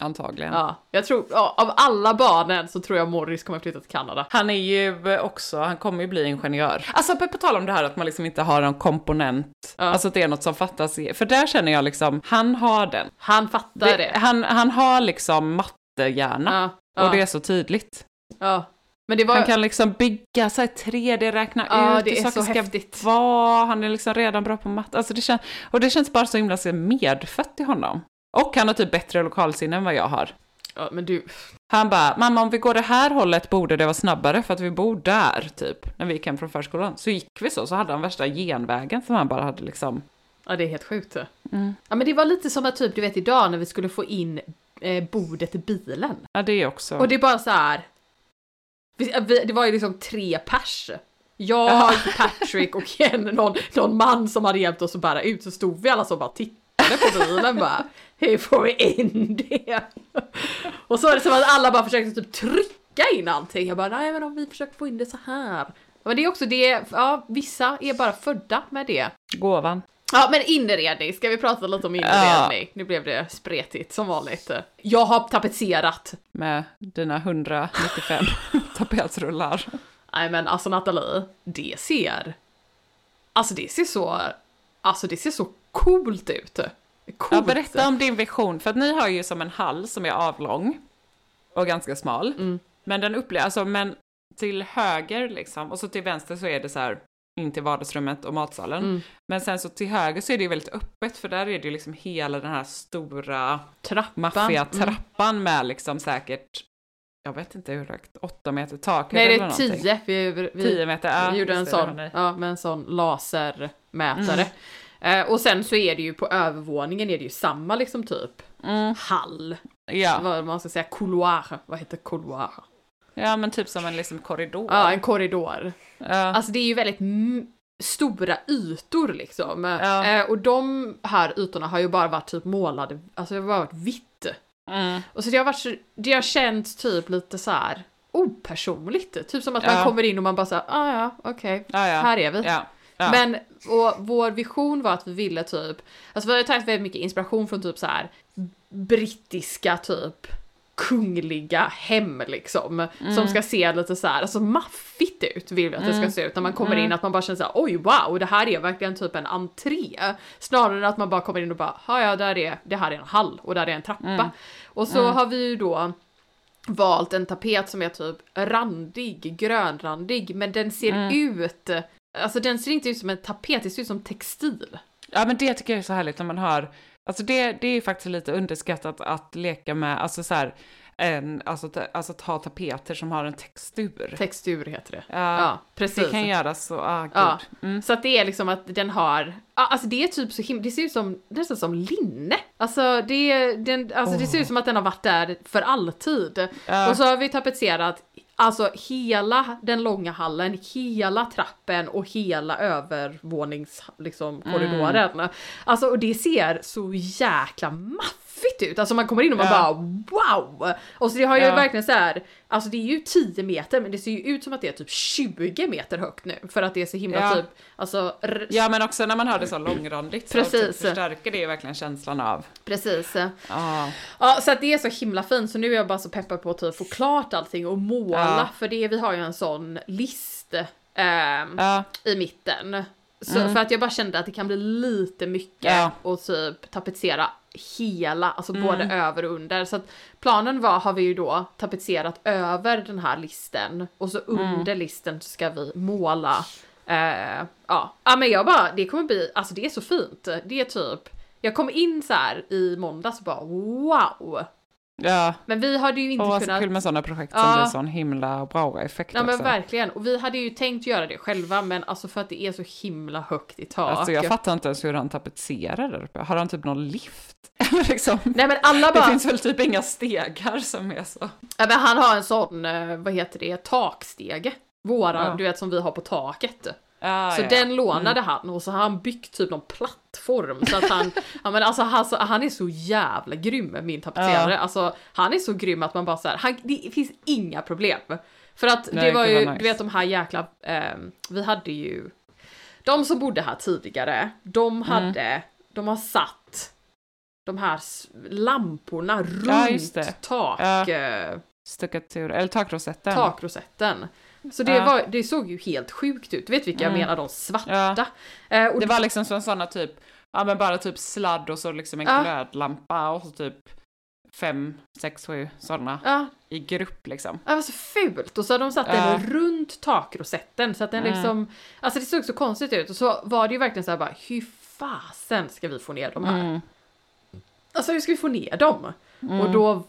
Speaker 2: Antagligen.
Speaker 1: Ja, jag tror, ja, av alla barnen så tror jag Morris kommer flytta till Kanada.
Speaker 2: Han är ju också, han kommer ju bli ingenjör. Alltså på på tal om det här att man liksom inte har någon komponent,
Speaker 1: Ja.
Speaker 2: alltså att det är något som fattas. i- För där känner jag liksom, han har den.
Speaker 1: Han fattar det.
Speaker 2: Han, han har liksom mattehjärna.
Speaker 1: Ja,
Speaker 2: Och det är så tydligt.
Speaker 1: ja. Men det var...
Speaker 2: Han kan liksom bygga så här 3D, räkna
Speaker 1: Ja,
Speaker 2: ut
Speaker 1: det
Speaker 2: hur saker
Speaker 1: så
Speaker 2: ska
Speaker 1: häftigt.
Speaker 2: vara. Han är liksom redan bra på matte. Alltså det känns, och det känns bara så himla så medfött i honom. Och han har typ bättre lokalsinne än vad jag har.
Speaker 1: Ja, men du...
Speaker 2: Han bara, mamma om vi går det här hållet borde det vara snabbare för att vi bor där, typ. När vi gick hem från förskolan. Så gick vi så, så hade han värsta genvägen som han bara hade liksom.
Speaker 1: Ja, det är helt sjukt.
Speaker 2: Mm.
Speaker 1: Ja, men det var lite som att typ, du vet idag när vi skulle få in eh, bordet i bilen.
Speaker 2: Ja, det är också.
Speaker 1: Och det är bara så här. Vi, vi, det var ju liksom tre pers. Jag,
Speaker 2: Ja.
Speaker 1: Patrick och en, någon, någon man som hade hjälpt oss att bära ut. Så stod vi alla som bara tittade på bilen bara. Hur får vi in det? Och så var det som att alla bara försökte typ trycka in allting. Jag bara, nej men om vi försöker få in det så här. Men det är också det, ja vissa är bara födda med det.
Speaker 2: Gåvan.
Speaker 1: Ja men inredning, ska vi prata lite om inredning? Nu blev det spretigt som vanligt. Jag har tapetserat.
Speaker 2: Med dina 195 tapetrullar.
Speaker 1: Nej men alltså Nathalie, det ser... Alltså det ser så... Alltså det ser så coolt ut. Coolt.
Speaker 2: Ja, berätta om din vision, för att ni har ju som en hall som är avlång och ganska smal.
Speaker 1: Mm.
Speaker 2: Men den upplever, alltså men till höger liksom, och så till vänster så är det så här in till vardagsrummet och matsalen.
Speaker 1: Mm.
Speaker 2: Men sen så till höger så är det ju väldigt öppet för där är det ju liksom hela den här stora
Speaker 1: Trappan.
Speaker 2: maffiga
Speaker 1: Mm.
Speaker 2: trappan med liksom säkert, jag vet inte hur högt, åtta meter tak
Speaker 1: Nej det är tio. Vi, vi,
Speaker 2: Tio meter, ja,
Speaker 1: vi gjorde en sån, ja, med en sån lasermätare.
Speaker 2: Mm.
Speaker 1: Eh, och sen så är det ju på övervåningen är det ju samma liksom typ
Speaker 2: Mm.
Speaker 1: hall.
Speaker 2: Ja.
Speaker 1: Vad man ska säga, couloir. Vad heter couloir?
Speaker 2: ja, men typ som en liksom korridor.
Speaker 1: Ja, en korridor.
Speaker 2: Ja.
Speaker 1: Alltså det är ju väldigt stora ytor liksom.
Speaker 2: Ja.
Speaker 1: Eh, och de här ytorna har ju bara varit typ målade, alltså det har bara varit vitt.
Speaker 2: Mm.
Speaker 1: Och så det har varit, så- det har känts typ lite så här opersonligt. Typ som att man
Speaker 2: Ja.
Speaker 1: kommer in och man bara såhär, ah ja, okej,
Speaker 2: Ja, ja.
Speaker 1: här är vi.
Speaker 2: Ja.
Speaker 1: Men och vår vision var att vi ville typ, alltså vi har tagit väldigt mycket inspiration från typ så här brittiska typ kungliga hem liksom. Som ska se lite så här, alltså maffigt ut vill vi att det ska se ut. När man kommer in att man bara känner så här, oj wow, det här är verkligen typ en entré. Snarare än att man bara kommer in och bara, ja ja, där är, det här är en hall och där är en trappa. Och så har vi ju då valt en tapet som är typ randig, grönrandig, men den ser ut, alltså den ser inte ut som en tapet, det ser ut som textil.
Speaker 2: Ja men det tycker jag är så härligt när man har, alltså det, det är faktiskt lite underskattat att leka med, alltså så här, en, alltså, ta- alltså att ha tapeter som har en textur.
Speaker 1: Textur heter det.
Speaker 2: Ja,
Speaker 1: Ja, precis.
Speaker 2: Det kan göras så, ah.
Speaker 1: Ja.
Speaker 2: Mm.
Speaker 1: Så att det är liksom att den har, alltså det är typ så himla, det ser ut som, nästan som linne. Alltså det, den, alltså det ser ut som att den har varit där för alltid.
Speaker 2: Ja.
Speaker 1: Och så har vi tapetserat Alltså hela den långa hallen, hela trappen och hela övervånings liksom, korridoren. Alltså och det ser så jäkla maffigt ut. Alltså man kommer in och man
Speaker 2: Ja.
Speaker 1: bara wow! Och så det har ju
Speaker 2: Ja.
Speaker 1: verkligen så här, alltså det är ju 10 meter men det ser ju ut som att det är typ 20 meter högt nu. För att det är så himla
Speaker 2: Ja.
Speaker 1: typ, alltså
Speaker 2: Ja men också när man har det så långrandigt så
Speaker 1: Precis.
Speaker 2: typ förstärker det ju verkligen känslan av,
Speaker 1: precis.
Speaker 2: ja.
Speaker 1: Ja, så att det är så himla fint så nu är jag bara så peppad på att typ få klart allting och måla. För det, vi har ju en sån list
Speaker 2: Ja,
Speaker 1: i mitten. Så, För att jag bara kände att det kan bli lite mycket och typ tapetsera hela, alltså både över och under. Så att planen var, har vi ju då tapetserat över den här listen och så under listen så ska vi måla. Eh, ja. ja, men jag bara, det kommer bli, alltså det är så fint. Det är typ, jag kom in så här i måndags och bara wow.
Speaker 2: Ja.
Speaker 1: Men vi hade ju inte
Speaker 2: Och
Speaker 1: kunnat...
Speaker 2: kul med sådana projekt
Speaker 1: Ja.
Speaker 2: som blir sån himla bra effekt
Speaker 1: Ja men
Speaker 2: också.
Speaker 1: verkligen, och vi hade ju tänkt göra det själva men alltså för att det är så himla högt i tak.
Speaker 2: Alltså jag fattar inte ens hur han tapetserar där uppe. Har han typ någon lift? Eller liksom,
Speaker 1: Nej men alla
Speaker 2: det
Speaker 1: bara,
Speaker 2: finns väl typ inga stegar som är så.
Speaker 1: ja, men han har en sån, eh, vad heter det, takstege. Våra,
Speaker 2: Ja.
Speaker 1: du vet som vi har på taket.
Speaker 2: Ja,
Speaker 1: så
Speaker 2: ja.
Speaker 1: den lånade han och så har han byggt typ någon plattform så att han, ja men alltså han, han är så jävla grym min tapetserare.
Speaker 2: Ja.
Speaker 1: Alltså han är så grym att man bara så här, han, det finns inga problem. För att det
Speaker 2: Nej,
Speaker 1: var
Speaker 2: gud,
Speaker 1: ju,
Speaker 2: nice.
Speaker 1: du vet de här jäkla, ehm, vi hade ju, de som bodde här tidigare, de
Speaker 2: Mm.
Speaker 1: hade, de har satt de här lamporna runt
Speaker 2: Ja, det.
Speaker 1: tak,
Speaker 2: Ja.
Speaker 1: eh,
Speaker 2: Stuckatur, eller takrosetten.
Speaker 1: takrosetten. Så det,
Speaker 2: Ja.
Speaker 1: var, det såg ju helt sjukt ut, du vet vilka jag
Speaker 2: Mm.
Speaker 1: menar, de svarta.
Speaker 2: Ja.
Speaker 1: Eh,
Speaker 2: Det var liksom som sådana typ, ja men bara typ sladd och så liksom en
Speaker 1: Ja.
Speaker 2: glödlampa och så typ fem, sex, sju sådana
Speaker 1: Ja,
Speaker 2: i grupp liksom.
Speaker 1: det var så fult och så hade de satt
Speaker 2: Ja.
Speaker 1: den runt takrosetten så att den
Speaker 2: Mm.
Speaker 1: liksom, alltså det såg så konstigt ut och så var det ju verkligen så här bara, hur fasen ska vi få ner de här?
Speaker 2: Mm.
Speaker 1: Alltså hur ska vi få ner dem?
Speaker 2: Mm.
Speaker 1: Och då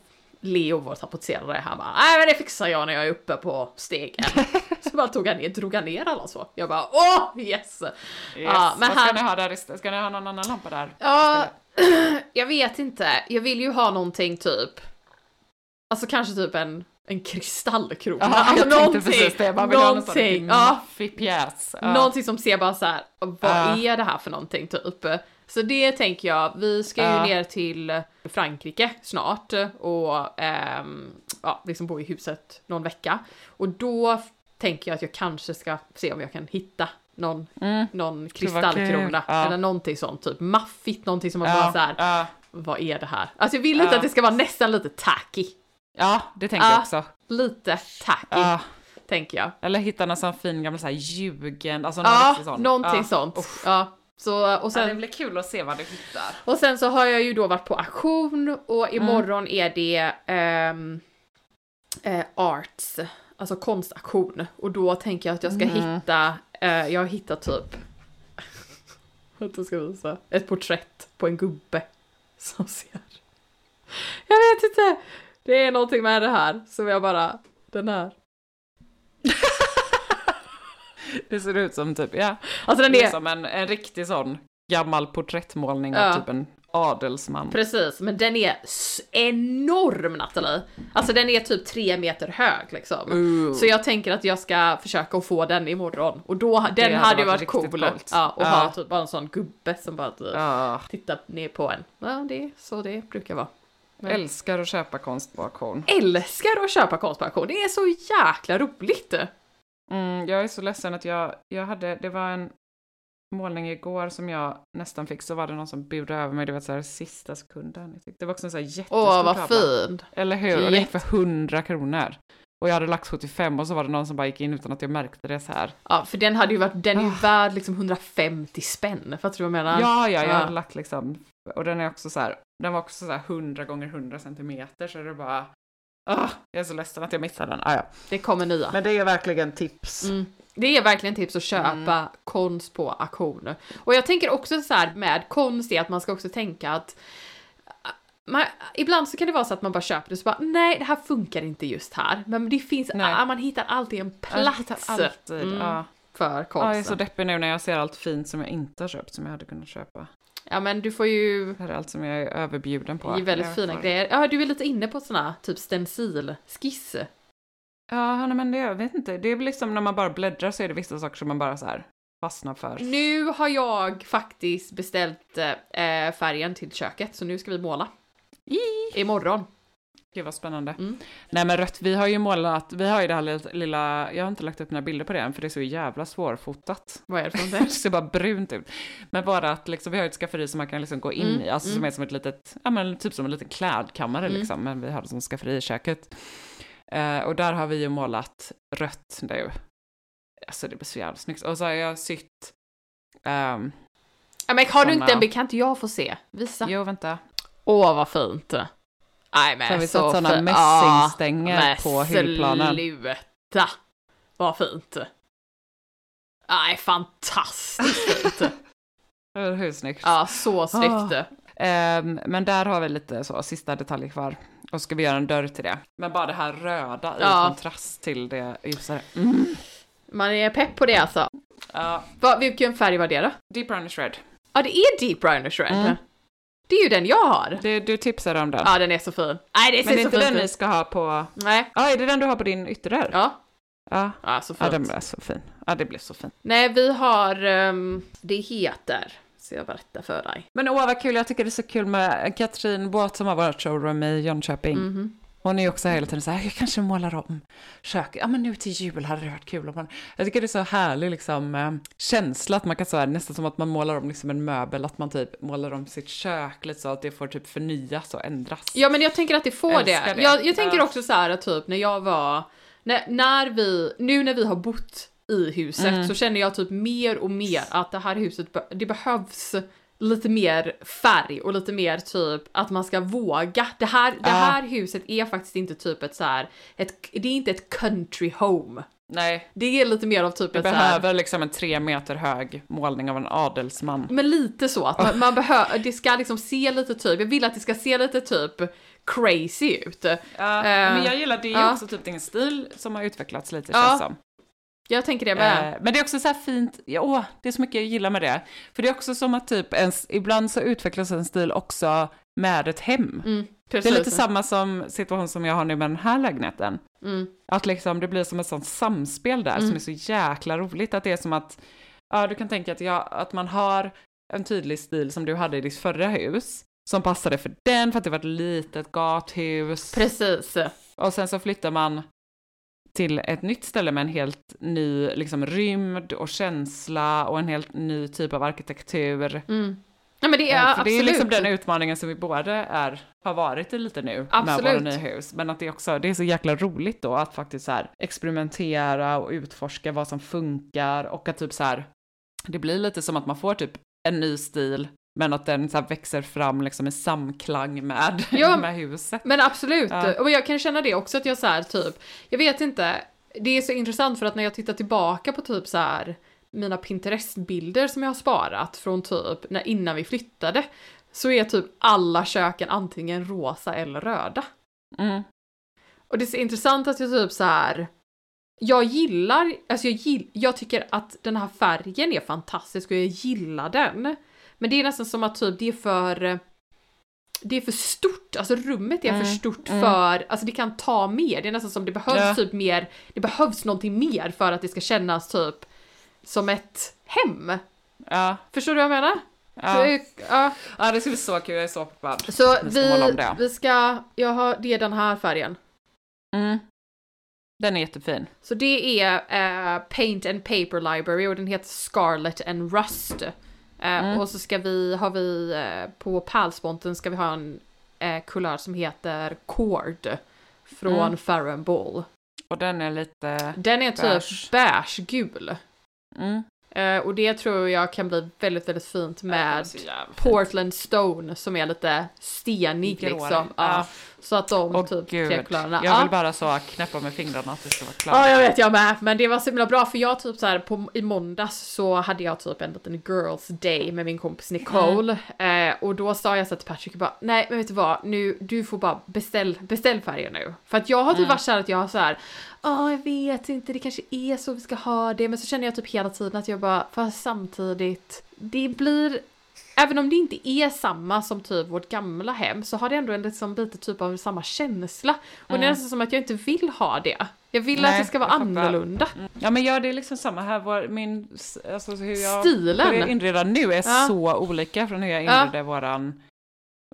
Speaker 1: Leo, vår tapetserare, han bara nej men det fixar jag när jag är uppe på stegen. så bara tog han ner, drog han ner alla så. Jag bara åh yes!
Speaker 2: Yes.
Speaker 1: Ja, men
Speaker 2: Vad ska
Speaker 1: han-
Speaker 2: ni ha där? Ska ni ha någon annan lampa där?
Speaker 1: Ja, jag vet inte. Jag vill ju ha någonting typ, alltså kanske typ en, en kristallkrona.
Speaker 2: Ja,
Speaker 1: alltså
Speaker 2: tänkte precis det. Man vill ha någon sån
Speaker 1: någonting, ja,
Speaker 2: pjäs. Ja.
Speaker 1: någonting som ser bara så här, vad
Speaker 2: Ja.
Speaker 1: är det här för någonting typ? Så det tänker jag, vi ska ju
Speaker 2: Ja.
Speaker 1: ner till Frankrike snart och ehm, ja, liksom bo i huset någon vecka. Och då tänker jag att jag kanske ska se om jag kan hitta någon,
Speaker 2: Mm.
Speaker 1: någon kristallkrona
Speaker 2: Ja.
Speaker 1: eller någonting sånt, typ maffigt, någonting som man
Speaker 2: Ja,
Speaker 1: bara så här,
Speaker 2: ja,
Speaker 1: vad är det här? Alltså jag vill inte att det ska vara nästan lite tacky.
Speaker 2: ja, det tänker
Speaker 1: Ja.
Speaker 2: jag också.
Speaker 1: Lite tacky, tänker jag.
Speaker 2: Eller hitta någon sån fin gammal så här ljugen, alltså någon
Speaker 1: Ja,
Speaker 2: sån.
Speaker 1: någonting sånt.
Speaker 2: Uff.
Speaker 1: Ja, så, och,
Speaker 2: Ja, det
Speaker 1: sen,
Speaker 2: blir kul att se vad du hittar.
Speaker 1: och sen så har jag ju då varit på auktion och
Speaker 2: Mm.
Speaker 1: imorgon är det ehm, eh, arts, alltså konstauktion. Och då tänker jag att jag ska
Speaker 2: Mm.
Speaker 1: hitta, eh, jag hittat typ, jag ska visa, ett porträtt på en gubbe som ser, jag vet inte, det är någonting med det här som jag bara, den här.
Speaker 2: Det ser ut som typ, ja,
Speaker 1: Alltså den
Speaker 2: det är som en, en riktig sån gammal porträttmålning
Speaker 1: Ja.
Speaker 2: av typ en adelsman.
Speaker 1: Precis, men den är enorm Nathalie. Alltså den är typ tre meter hög liksom.
Speaker 2: Ooh.
Speaker 1: Så jag tänker att jag ska försöka få den imorgon. Och då, den
Speaker 2: hade
Speaker 1: hade ju
Speaker 2: varit
Speaker 1: varit cool.
Speaker 2: coolt.
Speaker 1: Ja, och
Speaker 2: Ja.
Speaker 1: ha typ bara en sån gubbe som bara typ
Speaker 2: Ja,
Speaker 1: tittar ner på en. Ja, det är så det brukar vara. Men-
Speaker 2: älskar att köpa konst på auktion.
Speaker 1: Älskar att köpa konst på auktion, det är så jäkla roligt!
Speaker 2: Mm, jag är så ledsen att jag, jag hade, det var en målning igår som jag nästan fick, så var det någon som budade över mig, det var så här sista sekunden. Det var också en så här jättestor
Speaker 1: Åh vad fint!
Speaker 2: Eller hur? Och det gick för 100 kronor. Och jag hade lagt 75 och så var det någon som bara gick in utan att jag märkte det så här.
Speaker 1: Ja, för den hade ju varit, den är ju värd liksom 150 spänn, fattar du vad jag menar?
Speaker 2: Ja, ja, jag
Speaker 1: Ja.
Speaker 2: hade lagt liksom, och den är också så här, den var också så här 100 gånger 100 centimeter så det bara, ah, jag är så ledsen att jag missade den. Ah, ja.
Speaker 1: Det kommer nya.
Speaker 2: Men det är verkligen tips.
Speaker 1: Mm. Det är verkligen tips att köpa
Speaker 2: Mm.
Speaker 1: konst på auktioner. Och jag tänker också så här med konst är att man ska också tänka att äh, man, ibland så kan det vara så att man bara köper det så bara nej det här funkar inte just här. Men det finns, ah, man hittar alltid en plats
Speaker 2: alltid,
Speaker 1: Mm.
Speaker 2: ja.
Speaker 1: för
Speaker 2: Ja, jag är
Speaker 1: konsten.
Speaker 2: så deppig nu när jag ser allt fint som jag inte har köpt som jag hade kunnat köpa.
Speaker 1: Ja men du får ju
Speaker 2: Det här är allt som jag är överbjuden på.
Speaker 1: det är väldigt
Speaker 2: Jag
Speaker 1: fina
Speaker 2: får-
Speaker 1: grejer. Ja du är lite inne på såna typ stencilskiss.
Speaker 2: Ja, nej, men det, jag vet inte. Det är väl liksom när man bara bläddrar så är det vissa saker som man bara så här fastnar för.
Speaker 1: Nu har jag faktiskt beställt eh, färgen till köket så nu ska vi måla. Imorgon.
Speaker 2: Gud vad spännande.
Speaker 1: Mm.
Speaker 2: Nej men rött, vi har ju målat, vi har ju det här lilla, jag har inte lagt upp några bilder på det än för det är så jävla svårfotat.
Speaker 1: Vad är det för
Speaker 2: Det ser bara brunt ut. Men bara att liksom, vi har ett skafferi som man kan liksom gå in
Speaker 1: Mm,
Speaker 2: i, alltså som
Speaker 1: mm.
Speaker 2: är som ett litet, ja men typ som en liten klädkammare
Speaker 1: Mm.
Speaker 2: liksom, men vi har det som skafferi i köket. Eh, och där har vi ju målat rött nu. Alltså det blir så jävla snyggt. Och så har jag sytt,
Speaker 1: Ja, men har du inte en bild? Kan inte jag få se? Visa.
Speaker 2: jo vänta,
Speaker 1: Åh, vad fint. Nej, men
Speaker 2: Så vi
Speaker 1: så
Speaker 2: satt såna
Speaker 1: fint.
Speaker 2: mässingstänger
Speaker 1: men
Speaker 2: på hyllplanen.
Speaker 1: sluta. Vad fint. Nej, fantastiskt fint.
Speaker 2: Hur snyggt?
Speaker 1: ja, så snyggt.
Speaker 2: Ehm, men där har vi lite så, sista detaljer kvar. Och ska vi göra en dörr till det. Men bara det här röda i
Speaker 1: Ja.
Speaker 2: kontrast till det ljusare. Mm.
Speaker 1: Man är pepp på det alltså.
Speaker 2: Ja,
Speaker 1: Va, vilken färg var det då?
Speaker 2: Deep Brownish Red.
Speaker 1: Ja, det är Deep Brownish Red.
Speaker 2: Mm.
Speaker 1: Det är ju den jag har.
Speaker 2: Det, du tipsade om den.
Speaker 1: Ja, den är så fin. Nej, det ser
Speaker 2: men det är
Speaker 1: så
Speaker 2: inte den vi
Speaker 1: ut.
Speaker 2: ska ha på...
Speaker 1: Nej.
Speaker 2: Ja, är det den du har på din ytterdörr?
Speaker 1: Ja.
Speaker 2: Ja,
Speaker 1: Ja, så
Speaker 2: ja den blev så fin. Ja, det blev så fint.
Speaker 1: Nej, vi har... ehm, det heter... Så jag berättar för dig.
Speaker 2: Men åh vad kul, jag tycker det är så kul med Katrin Båt som har varit showroom i Jönköping.
Speaker 1: Mhm.
Speaker 2: Hon är ju också hela tiden så här, jag kanske målar om köket. Ja men nu till jul hade det varit kul om man... Jag tycker det är så härlig liksom eh, känsla att man kan så här, nästan som att man målar om liksom en möbel, att man typ målar om sitt kök lite så att det får typ förnyas och ändras.
Speaker 1: Ja men jag tänker att det får det.
Speaker 2: Det.
Speaker 1: Jag, jag tänker också så här att typ när jag var, när, när vi, nu när vi har bott i huset
Speaker 2: Mm.
Speaker 1: så känner jag typ mer och mer att det här huset, det behövs lite mer färg och lite mer typ att man ska våga. Det här, det
Speaker 2: Ja.
Speaker 1: här huset är faktiskt inte typ ett så här, ett, det är inte ett country home.
Speaker 2: Nej,
Speaker 1: Det är lite mer av typ ett så här,
Speaker 2: behöver liksom en tre meter hög målning av en adelsman.
Speaker 1: Men lite så, att man, man behöver, det ska liksom se lite typ, jag vill att det ska se lite typ crazy ut.
Speaker 2: Ja,
Speaker 1: Eh,
Speaker 2: men jag gillar det, är
Speaker 1: ja.
Speaker 2: också typ din stil som har utvecklats lite
Speaker 1: Ja,
Speaker 2: känns som.
Speaker 1: Jag tänker det med.
Speaker 2: Eh, men det är också så här fint, ja, åh, det är så mycket jag gillar med det. För det är också som att typ ens, ibland så utvecklas en stil också med ett hem.
Speaker 1: Mm,
Speaker 2: Det är lite samma som situation som jag har nu med den här lägenheten.
Speaker 1: Mm.
Speaker 2: Att liksom det blir som ett sånt samspel där som är så jäkla roligt. Att det är som att, ja du kan tänka att, jag, att man har en tydlig stil som du hade i ditt förra hus. Som passade för den, för att det var ett litet gathus.
Speaker 1: Precis.
Speaker 2: Och sen så flyttar man till ett nytt ställe med en helt ny liksom, rymd och känsla och en helt ny typ av arkitektur.
Speaker 1: Mm. Ja men det är
Speaker 2: Eh, För
Speaker 1: absolut.
Speaker 2: det är liksom den utmaningen som vi båda är, har varit i lite nu
Speaker 1: Absolut.
Speaker 2: med våra nya hus. Men att det också, det är så jäkla roligt då att faktiskt så här experimentera och utforska vad som funkar och att typ så här, det blir lite som att man får typ en ny stil men att den så växer fram liksom i samklang med,
Speaker 1: Ja,
Speaker 2: med huset.
Speaker 1: Men absolut,
Speaker 2: Ja.
Speaker 1: och jag kan känna det också att jag så här typ, jag vet inte, det är så intressant för att när jag tittar tillbaka på typ så här mina Pinterest-bilder som jag har sparat från typ när, innan vi flyttade, så är typ alla köken antingen rosa eller röda.
Speaker 2: Mm.
Speaker 1: Och det är så intressant att jag typ så här. Jag gillar, alltså jag, gill, jag tycker att den här färgen är fantastisk och jag gillar den. Men det är nästan som att typ det är för det är för stort, alltså rummet är för stort för, alltså det kan ta mer, det är nästan som det behövs
Speaker 2: Ja.
Speaker 1: typ mer, det behövs någonting mer för att det ska kännas typ som ett hem.
Speaker 2: Ja,
Speaker 1: Förstår du vad jag menar?
Speaker 2: ja.
Speaker 1: Så, ja.
Speaker 2: ja, det ska bli så kul, jag är så peppad.
Speaker 1: Så
Speaker 2: Vi ska
Speaker 1: vi, ska, jag har, det är den här färgen.
Speaker 2: Mm. Den är jättefin.
Speaker 1: Så det är eh, Paint and Paper Library och den heter Scarlet and Rust. Eh,
Speaker 2: Mm.
Speaker 1: Och så ska vi, har vi eh, på pärlsponten ska vi ha en eh, kulör som heter Cord från
Speaker 2: Mm.
Speaker 1: Farrow Ball.
Speaker 2: Och den är lite...
Speaker 1: Den är typ
Speaker 2: Beige.
Speaker 1: beige-gul.
Speaker 2: Mm.
Speaker 1: Eh, och det tror jag kan bli väldigt, väldigt fint med. Portland Stone som är lite stenig
Speaker 2: Gråare.
Speaker 1: liksom. Ja.
Speaker 2: Ja.
Speaker 1: Så att de
Speaker 2: Åh
Speaker 1: typ
Speaker 2: gud,
Speaker 1: tre kulörerna.
Speaker 2: jag
Speaker 1: Ja.
Speaker 2: vill bara så knäppa med fingrarna att det ska vara klart.
Speaker 1: Ja, jag vet jag med. Men det var så himla bra för jag typ så här på, i måndags så hade jag typ en liten girls day med min kompis Nicole.
Speaker 2: Mm.
Speaker 1: Eh, och då sa jag så till Patrick bara, nej men vet du vad, nu, du får bara beställ, beställ färger nu. För att jag har typ
Speaker 2: Mm.
Speaker 1: varit så här att jag har så här, ja jag vet inte, det kanske är så vi ska ha det. Men så känner jag typ hela tiden att jag bara, fast samtidigt, det blir Även om det inte är samma som typ vårt gamla hem så har det ändå en liksom lite typ av samma känsla. Och det är nästan som att jag inte vill ha det. Jag vill att
Speaker 2: Mm. Nej,
Speaker 1: det ska vara annorlunda.
Speaker 2: Ja men ja, det är liksom samma här. Vår, min, alltså hur jag
Speaker 1: Stilen.
Speaker 2: hur jag inreder nu är
Speaker 1: Ja.
Speaker 2: så olika från hur jag
Speaker 1: Ja.
Speaker 2: inredde våran,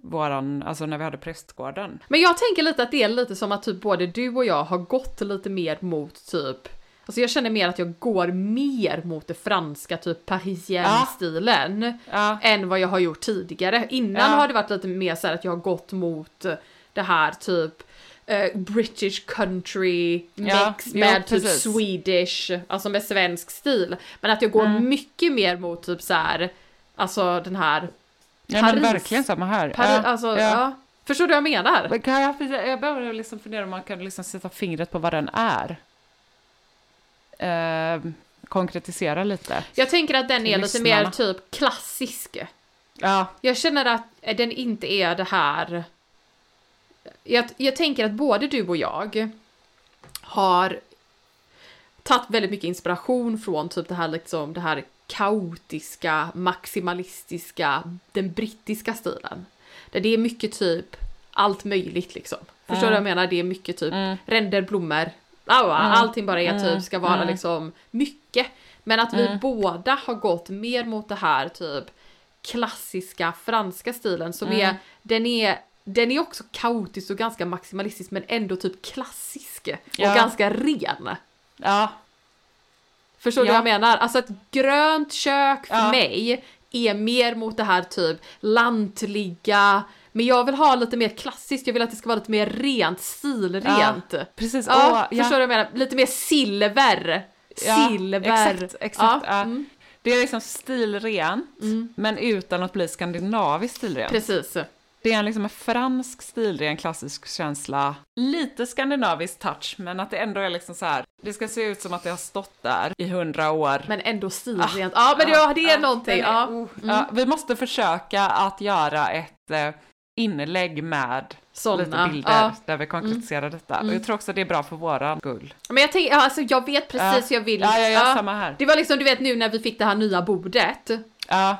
Speaker 2: våran, alltså när vi hade prästgården.
Speaker 1: Men jag tänker lite att det är lite som att typ både du och jag har gått lite mer mot typ Alltså jag känner mer att jag går mer mot det franska typ parisienne-stilen
Speaker 2: Ja,
Speaker 1: än vad jag har gjort tidigare. Innan
Speaker 2: Ja.
Speaker 1: har det varit lite mer så här att jag har gått mot det här typ eh, British country mix med typ. Swedish, alltså med svensk stil. Men att jag går
Speaker 2: Mm.
Speaker 1: mycket mer mot typ så här, alltså den här
Speaker 2: ja men
Speaker 1: Paris.
Speaker 2: verkligen samma här.
Speaker 1: Pari-
Speaker 2: ja,
Speaker 1: alltså,
Speaker 2: ja.
Speaker 1: ja. Förstår du vad jag menar?
Speaker 2: Men kan jag, jag behöver liksom fundera om man kan liksom sätta fingret på vad den är. Eh, konkretisera lite.
Speaker 1: Jag tänker att den är lite mer typ klassisk.
Speaker 2: Ja,
Speaker 1: Jag känner att den inte är det här... Jag, jag tänker att både du och jag har tagit väldigt mycket inspiration från typ det här liksom, det här kaotiska, maximalistiska, den brittiska stilen. Där det är mycket typ allt möjligt liksom. Förstår du vad jag menar? Det är mycket typ ränder, blommor, aua, allting bara är typ, ska vara liksom mycket. Men att vi båda har gått mer mot det här typ klassiska franska stilen som är, den är den är också kaotisk och ganska maximalistisk men ändå typ klassisk och
Speaker 2: Ja.
Speaker 1: ganska ren.
Speaker 2: ja,
Speaker 1: Förstår du
Speaker 2: Ja.
Speaker 1: vad jag menar? Alltså ett grönt kök för
Speaker 2: Ja.
Speaker 1: mig är mer mot det här typ lantliga, men jag vill ha lite mer klassiskt, jag vill att det ska vara lite mer rent, stilrent.
Speaker 2: precis.
Speaker 1: Ja,
Speaker 2: Åh,
Speaker 1: förstår du vad jag menar? Lite mer silver.
Speaker 2: Ja,
Speaker 1: silver.
Speaker 2: Exakt, exakt. Ja.
Speaker 1: mm,
Speaker 2: Det är liksom stilrent, men utan att bli skandinaviskt stilrent.
Speaker 1: precis.
Speaker 2: Det är en liksom en fransk stilren klassisk känsla. Lite skandinavisk touch, men att det ändå är liksom så här. Det ska se ut som att det har stått där i hundra år.
Speaker 1: Men ändå stilrent. ja, men ja, det är någonting.
Speaker 2: den är-
Speaker 1: Ja.
Speaker 2: oh, ja, vi måste försöka att göra ett eh, inlägg med
Speaker 1: Såna,
Speaker 2: lite bilder
Speaker 1: ja.
Speaker 2: där vi konkretiserar detta. Och jag tror också det är bra för våran skull.
Speaker 1: Men jag tänker, alltså jag vet precis
Speaker 2: Ja.
Speaker 1: jag vill.
Speaker 2: Ja, ja, ja, samma här.
Speaker 1: Det var liksom, du vet nu när vi fick det här nya bordet.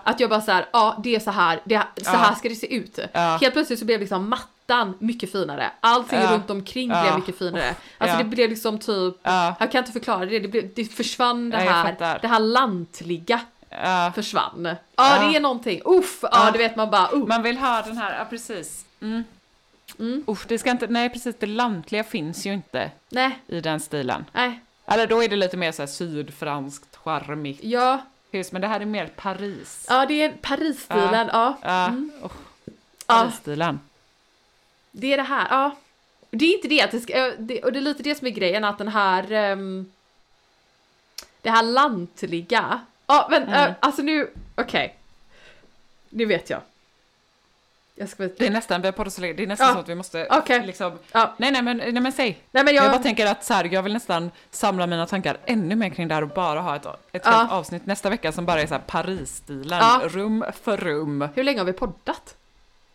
Speaker 1: Att jag bara så här, ja det är så här, det, så här ska det se ut. Helt plötsligt så blev liksom mattan mycket finare. Allting runt omkring blev mycket finare. Alltså det blev liksom typ,
Speaker 2: Ja.
Speaker 1: jag kan inte förklara det, det, blev, det försvann det här, det här lantliga
Speaker 2: ja.
Speaker 1: försvann. Ja,
Speaker 2: Ja.
Speaker 1: det är någonting, uff, ja,
Speaker 2: Ja.
Speaker 1: du vet man bara, uh.
Speaker 2: Man vill ha den här, ja precis. Mm. Usch, det ska inte, nej precis, det lantliga finns ju inte
Speaker 1: Nej,
Speaker 2: i den stilen.
Speaker 1: nej,
Speaker 2: Eller då är det lite mer så här sydfranskt, charmigt
Speaker 1: ja,
Speaker 2: hus, men det här är mer Paris.
Speaker 1: ja det är Paris-stilen, ja.
Speaker 2: Ja,
Speaker 1: Mm. Ja.
Speaker 2: Paris-stilen.
Speaker 1: Det är det här, ja. Det är inte det att det ska, eh, det, och det är lite det som är grejen att den här, ehm, det här lantliga, ja men
Speaker 2: Mm.
Speaker 1: eh, alltså nu, okej. Nu vet jag. Jag ska
Speaker 2: Det är nästan, vi har poddat så länge, det är nästan
Speaker 1: Ja.
Speaker 2: så att vi måste
Speaker 1: Okej.
Speaker 2: liksom,
Speaker 1: ja.
Speaker 2: nej nej men, nej men säg.
Speaker 1: Nej men
Speaker 2: Jag,
Speaker 1: jag,
Speaker 2: bara tänker att så här, jag vill nästan samla mina tankar ännu mer kring det här och bara ha ett, ett
Speaker 1: Ja.
Speaker 2: helt avsnitt nästa vecka som bara är så här Paris-stilen,
Speaker 1: Ja.
Speaker 2: rum för rum,
Speaker 1: hur länge har vi poddat?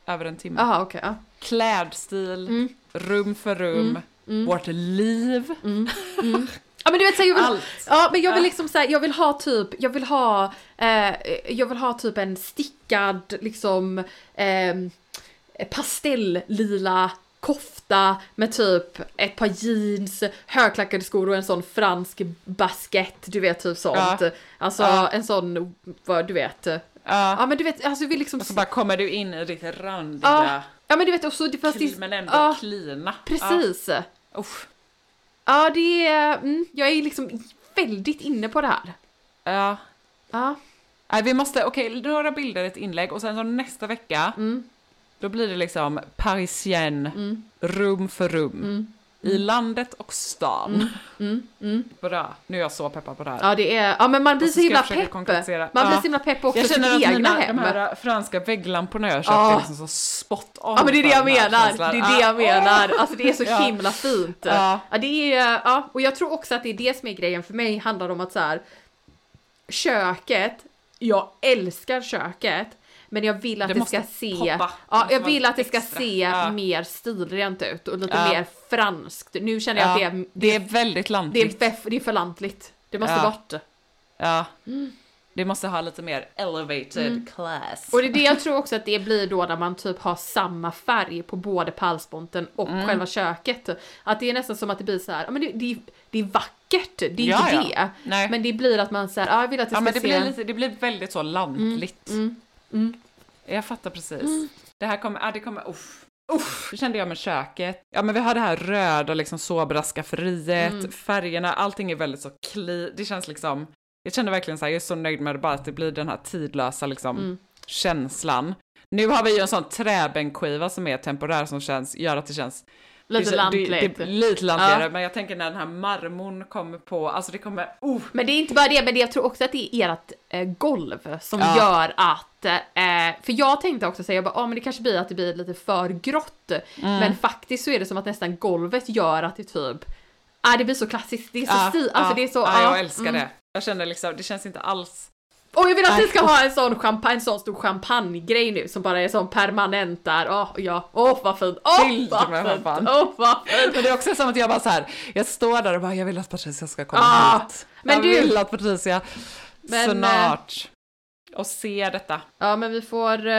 Speaker 2: över en timme.
Speaker 1: Jaha okej, ja.
Speaker 2: Klädstil,
Speaker 1: Mm.
Speaker 2: rum för rum, vårt liv,
Speaker 1: Ja men du vet så här, jag vill,
Speaker 2: allt.
Speaker 1: Ja men jag vill liksom säga, jag vill ha typ, jag vill ha, eh, jag vill ha typ en stickad liksom eh, pastelllila kofta med typ ett par jeans, högklackade skor och en sån fransk basket, du vet typ sånt.
Speaker 2: Ja.
Speaker 1: Alltså
Speaker 2: Ja.
Speaker 1: en sån, vad du vet.
Speaker 2: Ja.
Speaker 1: Ja men du vet, alltså vill liksom...
Speaker 2: Och så bara kommer du in i ditt randiga,
Speaker 1: ja, ja men du vet också, det fast
Speaker 2: kli, men ändå
Speaker 1: ja,
Speaker 2: klina.
Speaker 1: precis. Ja,
Speaker 2: Ja.
Speaker 1: Det är, mm, jag är liksom väldigt inne på det här.
Speaker 2: Ja.
Speaker 1: Ja.
Speaker 2: Nej, vi måste, okej, några bilder, ett inlägg och sen så nästa vecka,
Speaker 1: Mm.
Speaker 2: då blir det liksom parisienne, rum för rum. I landet och stan. Bra, nu är jag så peppad på det här.
Speaker 1: Ja det är, ja men man blir
Speaker 2: så
Speaker 1: himla pepp. Man blir
Speaker 2: Ja.
Speaker 1: så himla pepp också
Speaker 2: jag känner att
Speaker 1: egna
Speaker 2: mina,
Speaker 1: hem.
Speaker 2: de här franska vägglamporna jag är liksom så spot on
Speaker 1: Ja men det är det jag menar, det är det jag
Speaker 2: Ja.
Speaker 1: menar. Alltså det är så
Speaker 2: Ja.
Speaker 1: himla fint.
Speaker 2: Ja.
Speaker 1: Ja. det är, ja, och jag tror också att det är det som är grejen för mig handlar om att så här köket, jag älskar köket, men jag vill att
Speaker 2: Det
Speaker 1: det, ska se,
Speaker 2: poppa. Det
Speaker 1: ja, jag vill att det ska
Speaker 2: extra.
Speaker 1: se
Speaker 2: Ja.
Speaker 1: mer stilrent ut och lite
Speaker 2: Ja.
Speaker 1: mer franskt. Nu känner jag
Speaker 2: Ja,
Speaker 1: att det är,
Speaker 2: det är väldigt
Speaker 1: det
Speaker 2: lantligt.
Speaker 1: är, beff- det är för lantligt. Det måste bort.
Speaker 2: Ja.
Speaker 1: Mm.
Speaker 2: Det måste ha lite mer elevated class.
Speaker 1: Och det är det jag tror också att det blir då när man typ har samma färg på både pärlsponten och
Speaker 2: Mm.
Speaker 1: själva köket. Att det är nästan som att det blir så här, men det, det, det är vackert, det är
Speaker 2: Ja,
Speaker 1: inte
Speaker 2: ja.
Speaker 1: det.
Speaker 2: Nej.
Speaker 1: Men det blir att man säger, ja jag vill att det
Speaker 2: Ja
Speaker 1: ska
Speaker 2: men det
Speaker 1: se...
Speaker 2: blir, lite, det blir väldigt så lantligt.
Speaker 1: mm, mm.
Speaker 2: Jag fattar precis. Det här kommer, ja det kommer, uff. Uff, kände jag med köket. Ja men vi har det här röda liksom sobra skafferiet,
Speaker 1: Mm.
Speaker 2: färgerna, allting är väldigt så clean. Det känns liksom, jag kände verkligen så här, jag är så nöjd med det bara att det blir den här tidlösa liksom
Speaker 1: Mm.
Speaker 2: känslan. Nu har vi ju en sån träbänkskiva som är temporär som känns, gör att det känns
Speaker 1: Lite lantligt.
Speaker 2: Det, det, lite lantligare,
Speaker 1: Ja.
Speaker 2: men jag tänker när den här marmorn kommer på, alltså det kommer, oh,
Speaker 1: Men det är inte bara det, men jag tror också att det är ert eh, golv som
Speaker 2: Ja.
Speaker 1: gör att, eh, för jag tänkte också säga, jag bara, ah, men det kanske blir att det blir lite för grått.
Speaker 2: Mm.
Speaker 1: Men faktiskt så är det som att nästan golvet gör att det typ, ah, det blir så klassiskt, det är så stil, alltså det är så,
Speaker 2: ja, jag älskar
Speaker 1: mm.
Speaker 2: det. Jag känner liksom, det känns inte alls
Speaker 1: Och jag vill att ni ska ha en sån champagne, en sån stor champagnegrej nu som bara är sån permanent där. Åh ja, åh vad fint, åh
Speaker 2: Bild
Speaker 1: vad fint, åh vad fint.
Speaker 2: Men det är också som att jag bara så här, jag står där och bara, jag vill att Patricia ska komma
Speaker 1: Ah,
Speaker 2: hit.
Speaker 1: men
Speaker 2: jag
Speaker 1: du-
Speaker 2: vill att Patricia
Speaker 1: Men,
Speaker 2: snart och se detta.
Speaker 1: Ja men vi får, eh,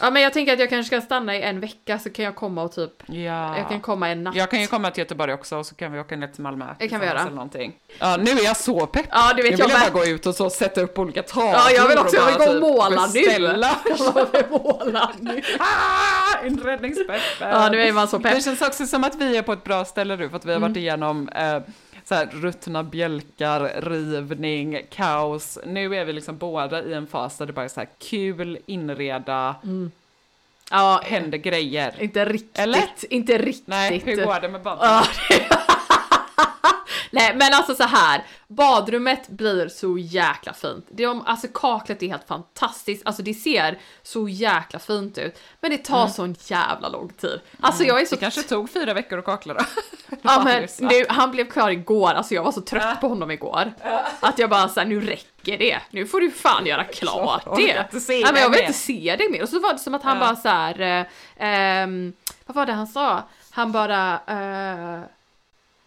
Speaker 1: ja men jag tänker att jag kanske ska stanna i en vecka så kan jag komma och typ,
Speaker 2: Ja.
Speaker 1: jag kan komma en natt.
Speaker 2: Jag kan ju komma till Göteborg också och så kan vi åka ner till Malmö.
Speaker 1: Det kan vi göra.
Speaker 2: Eller någonting. Ja, nu är jag så pepp.
Speaker 1: Ja du vet
Speaker 2: nu
Speaker 1: jag
Speaker 2: vill jag bara gå ut och så sätta upp olika tavlor
Speaker 1: Ja jag vill också, jag vill gå och
Speaker 2: typ
Speaker 1: måla nu.
Speaker 2: beställa.
Speaker 1: Jag vill måla nu.
Speaker 2: Ah, inredningspeppen.
Speaker 1: Ja nu är man så
Speaker 2: Det
Speaker 1: pepp.
Speaker 2: känns också som att vi är på ett bra ställe nu för att vi har varit igenom eh, så här, ruttna bjälkar, rivning, kaos. Nu är vi liksom båda i en fas där det bara är så här kul, inreda,
Speaker 1: Ja,
Speaker 2: händer grejer.
Speaker 1: inte riktigt,
Speaker 2: Eller?
Speaker 1: inte riktigt.
Speaker 2: Nej, hur går det med badrummet?
Speaker 1: Ja, Nej men alltså så här. badrummet blir så jäkla fint. Det alltså kaklet är helt fantastiskt, alltså det ser så jäkla fint ut. Men det tar sån jävla lång tid. Alltså jag är så
Speaker 2: Det kanske tog fyra veckor att kakla då.
Speaker 1: Ja men nu, han blev klar igår, alltså jag var så trött på honom igår. Att jag bara såhär, nu räcker det. Nu får du fan göra klart det.
Speaker 2: inte se
Speaker 1: Nej men
Speaker 2: det
Speaker 1: jag vill inte se det mer. Och så var det som att han
Speaker 2: Ja.
Speaker 1: bara såhär, eh, ehm, vad var det han sa? Han bara, eh,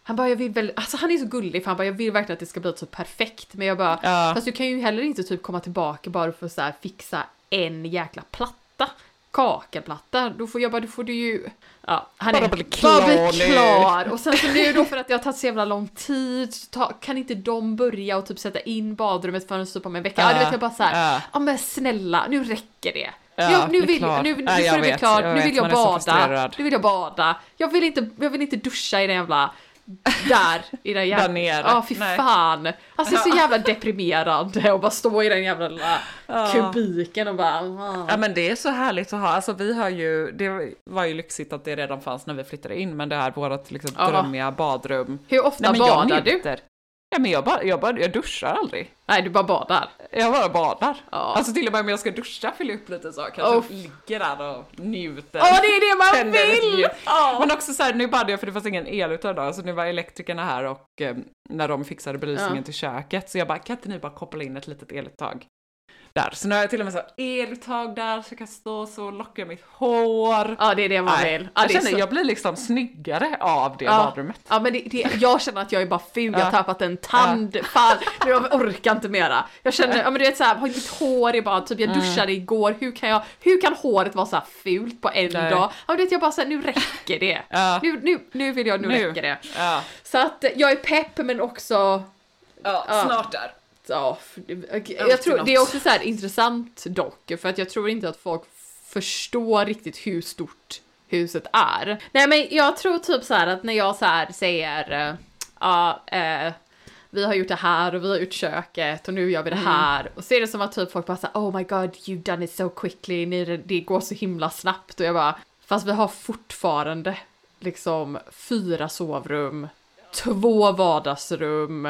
Speaker 1: han bara jag vill väl, alltså han är så gullig för han bara jag vill verkligen att det ska bli så perfekt. Men jag bara,
Speaker 2: Ja.
Speaker 1: fast du kan ju heller inte typ komma tillbaka bara för att så här fixa en jäkla platta. Kakelplatta, då får jag bara, då får du ju... Ja, han
Speaker 2: Bara
Speaker 1: är
Speaker 2: bli
Speaker 1: bara
Speaker 2: klar
Speaker 1: bli
Speaker 2: nu.
Speaker 1: klar. Och sen så nu då för att det har tagit så jävla lång tid ta, kan inte de börja och typ sätta in badrummet förrän typ om en vecka. Ja, du vet jag bara så här,
Speaker 2: Ja.
Speaker 1: ja men snälla, nu räcker det.
Speaker 2: Ja,
Speaker 1: jag, nu
Speaker 2: bli
Speaker 1: vill,
Speaker 2: klar.
Speaker 1: nu, nu
Speaker 2: Ja, jag
Speaker 1: bli
Speaker 2: vet,
Speaker 1: klar,
Speaker 2: jag
Speaker 1: nu vill jag bada. Nu vill jag bada. Jag vill inte, jag vill inte duscha i den jävla där i den jävla...
Speaker 2: Där nere.
Speaker 1: Ja, fy
Speaker 2: Nej.
Speaker 1: fan. Alltså det är så jävla deprimerande att bara stå i den jävla lilla kubiken och bara... ah.
Speaker 2: Ja men det är så härligt att ha, alltså vi har ju, det var ju lyxigt att det redan fanns när vi flyttade in, men det här vårt liksom
Speaker 1: Ja.
Speaker 2: drömmiga badrum.
Speaker 1: Hur ofta
Speaker 2: Nej,
Speaker 1: badar du?
Speaker 2: Ja men jag, bara, jag, bara, jag duschar aldrig.
Speaker 1: Nej, du bara badar.
Speaker 2: Jag bara badar.
Speaker 1: Ja.
Speaker 2: Alltså till och med om jag ska duscha fyller jag upp lite så, kanske
Speaker 1: Oh.
Speaker 2: ligger där och njuter.
Speaker 1: Ja, det är det man
Speaker 2: Tänder
Speaker 1: vill! Ja.
Speaker 2: Men också så här, nu badade jag för det fanns ingen el utav idag, så nu var elektrikerna här och eh, när de fixade belysningen
Speaker 1: Ja.
Speaker 2: till köket, så jag bara, kan inte ni bara koppla in ett litet eluttag? Där, så nu har jag till och med så eluttag där så jag kan stå så och locka mitt hår.
Speaker 1: Ja, det är det man
Speaker 2: Nej,
Speaker 1: vill. Ja,
Speaker 2: jag känner,
Speaker 1: så-
Speaker 2: jag blir liksom snyggare av det
Speaker 1: Ja.
Speaker 2: badrummet.
Speaker 1: Ja men det, det, jag känner att jag är bara ful, jag har tappat en tand, fan, nu jag orkar inte mera. Jag känner, ja men du vet såhär, mitt hår är bara typ, jag duschade igår, hur kan jag, hur kan håret vara så fult på en
Speaker 2: Nej.
Speaker 1: dag? Ja men du vet jag bara såhär, nu räcker det. Nu, nu, nu vill jag, nu,
Speaker 2: Nu.
Speaker 1: räcker det. Så att jag är pepp men också,
Speaker 2: Ja. snart där.
Speaker 1: Ja, jag tror, det är också så här intressant dock, för att jag tror inte att folk förstår riktigt hur stort huset är. Nej men jag tror typ så här att när jag så här säger, eh, ja, eh, vi har gjort det här och vi har gjort köket och nu gör vi det här. Och så är det som att typ folk bara såhär, oh my god, you've done it so quickly, ni, det går så himla snabbt. Och jag bara, fast vi har fortfarande liksom fyra sovrum, två vardagsrum,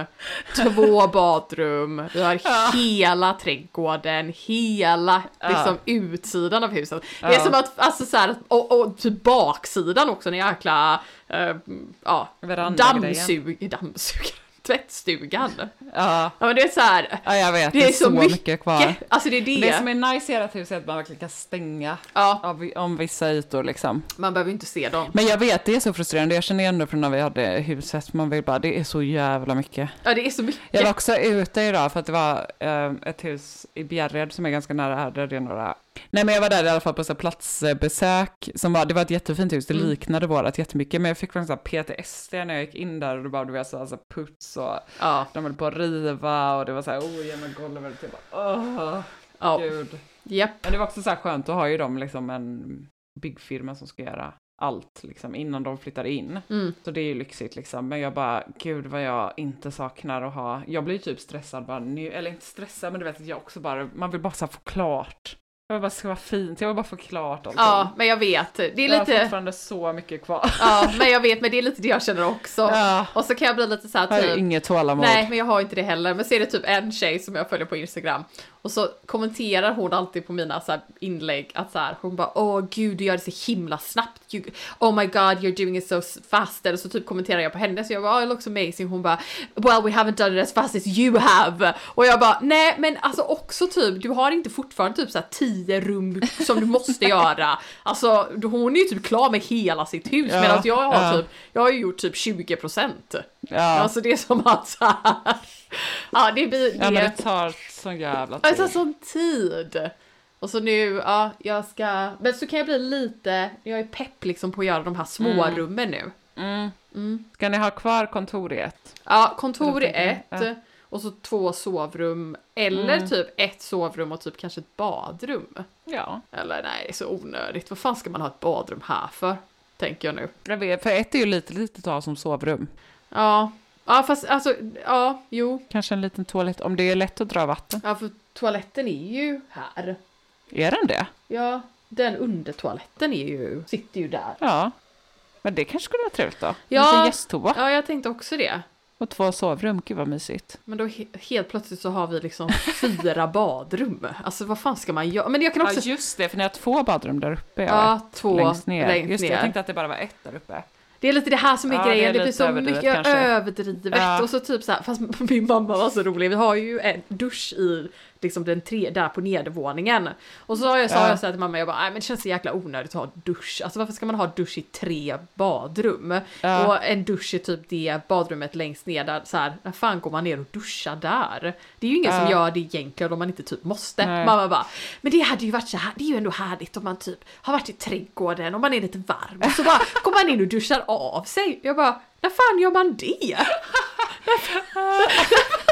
Speaker 1: två badrum, vi har hela trädgården, hela liksom utsidan av huset. Det är
Speaker 2: Ja.
Speaker 1: som att, alltså så här, och, och typ baksidan också, en jäkla, eh, ja, dammsug, dammsug, tvättstugan.
Speaker 2: Ja.
Speaker 1: Ja men det är så här,
Speaker 2: ja, jag vet.
Speaker 1: det är så, mycket,
Speaker 2: kvar.
Speaker 1: alltså det är det.
Speaker 2: Det som är nice i ert hus är att man verkligen kan stänga
Speaker 1: Ja,
Speaker 2: av, om vissa ytor liksom.
Speaker 1: man behöver inte se dem.
Speaker 2: Men jag vet, det är så frustrerande. Jag känner igen det från när vi hade huset. Man vill bara, det är så jävla mycket.
Speaker 1: Ja det är så mycket.
Speaker 2: Jag var också ute idag för att det var eh, ett hus i Bjärred som är ganska nära här. Där det är några... Nej men jag var där i alla fall på så platsbesök. Som var, det var ett jättefint hus, det
Speaker 1: Mm.
Speaker 2: liknade vårat jättemycket. Men jag fick faktiskt PTSD när jag gick in där och det bara var så alltså, puts och
Speaker 1: Ja,
Speaker 2: de höll på att riva och det var så här ojämna golvet. Jag bara, åh,
Speaker 1: ja,
Speaker 2: gud.
Speaker 1: japp.
Speaker 2: Men det var också så här skönt, då har ju de liksom en byggfirma som ska göra allt liksom innan de flyttar in.
Speaker 1: Mm.
Speaker 2: Så det är ju lyxigt liksom. Men jag bara, gud vad jag inte saknar att ha. Jag blir typ stressad bara nu, eller inte stressad men du vet att jag också bara, man vill bara så få klart. Jag vill bara ska vara fint, jag vill bara få klart allting.
Speaker 1: Ja, men jag vet. Det är
Speaker 2: Jag har
Speaker 1: lite,
Speaker 2: fortfarande så mycket kvar.
Speaker 1: ja, men jag vet, men det är lite det jag känner också.
Speaker 2: Ja.
Speaker 1: Och så kan jag bli lite så här
Speaker 2: Jag har
Speaker 1: typ,
Speaker 2: inget tålamod.
Speaker 1: Nej, men jag har inte det heller. Men så är det typ en tjej som jag följer på Instagram. Och så kommenterar hon alltid på mina så inlägg att så här, hon bara åh gud du gör det så himla snabbt. You, oh my god you're doing it so fast. Eller så typ kommenterar jag på henne så jag bara oh, it looks amazing. Hon bara well we haven't done it as fast as you have. Och jag bara nej men alltså också typ du har inte fortfarande typ så här tio rum som du måste göra. Alltså hon är ju typ klar med hela sitt hus
Speaker 2: Ja,
Speaker 1: medan jag har
Speaker 2: ja.
Speaker 1: typ jag har ju gjort typ 20 procent.
Speaker 2: Ja,
Speaker 1: Alltså det är som att så här, Ja det blir det.
Speaker 2: ja men det tar sån jävla
Speaker 1: Ja, det tar
Speaker 2: tid.
Speaker 1: sån tid. Och så nu, ja jag ska, men så kan jag bli lite, jag är pepp liksom på att göra de här små rummen nu.
Speaker 2: Mm. Ska ni ha kvar kontor i ett?
Speaker 1: Ja, kontor
Speaker 2: Eller
Speaker 1: ett.
Speaker 2: ni?
Speaker 1: Och så två sovrum. Eller
Speaker 2: Mm.
Speaker 1: typ ett sovrum och typ kanske ett badrum.
Speaker 2: Ja.
Speaker 1: Eller nej, det är så onödigt. Vad fan ska man ha ett badrum här för? Tänker jag nu.
Speaker 2: Jag vet, för ett är ju lite litet att ha som sovrum.
Speaker 1: Ja, ja fast alltså, ja, jo.
Speaker 2: Kanske en liten toalett, om det är lätt att dra vatten.
Speaker 1: Ja, för toaletten är ju här.
Speaker 2: Är den det?
Speaker 1: Ja, den undertoaletten är ju, sitter ju där.
Speaker 2: Ja. Men det kanske skulle vara trevligt då?
Speaker 1: Ja.
Speaker 2: En liten gästtoa.
Speaker 1: Ja, jag tänkte också det.
Speaker 2: Och två sovrum, gud vad mysigt.
Speaker 1: Men då he- helt plötsligt så har vi liksom fyra badrum. Alltså vad fan ska man göra? Men jag kan också...
Speaker 2: Ja just det, för ni har två badrum där uppe.
Speaker 1: Ja, två
Speaker 2: längst ner.
Speaker 1: längst
Speaker 2: just det,
Speaker 1: ner.
Speaker 2: jag tänkte att det bara var ett där uppe.
Speaker 1: Det är lite det här som är
Speaker 2: Ja, det är
Speaker 1: grejen, det, blir
Speaker 2: lite
Speaker 1: så
Speaker 2: överdrivet
Speaker 1: mycket
Speaker 2: kanske.
Speaker 1: överdrivet.
Speaker 2: Ja.
Speaker 1: Och så typ så här, fast min mamma var så rolig, vi har ju en dusch i liksom den tre, där på nedervåningen. Och så har jag, sa
Speaker 2: Ja.
Speaker 1: jag så här till mamma, jag bara, nej men det känns så jäkla onödigt att ha dusch. Alltså varför ska man ha dusch i tre badrum?
Speaker 2: Ja.
Speaker 1: Och en dusch i typ det badrummet längst ner där, så här, när fan går man ner och duschar där? Det är ju ingen som
Speaker 2: Ja.
Speaker 1: gör det egentligen om man inte typ måste.
Speaker 2: Nej.
Speaker 1: Mamma bara, men det hade ju varit så här, det är ju ändå härligt om man typ har varit i trädgården och man är lite varm och så bara går man in och duschar av sig. Jag bara, när fan gör man det?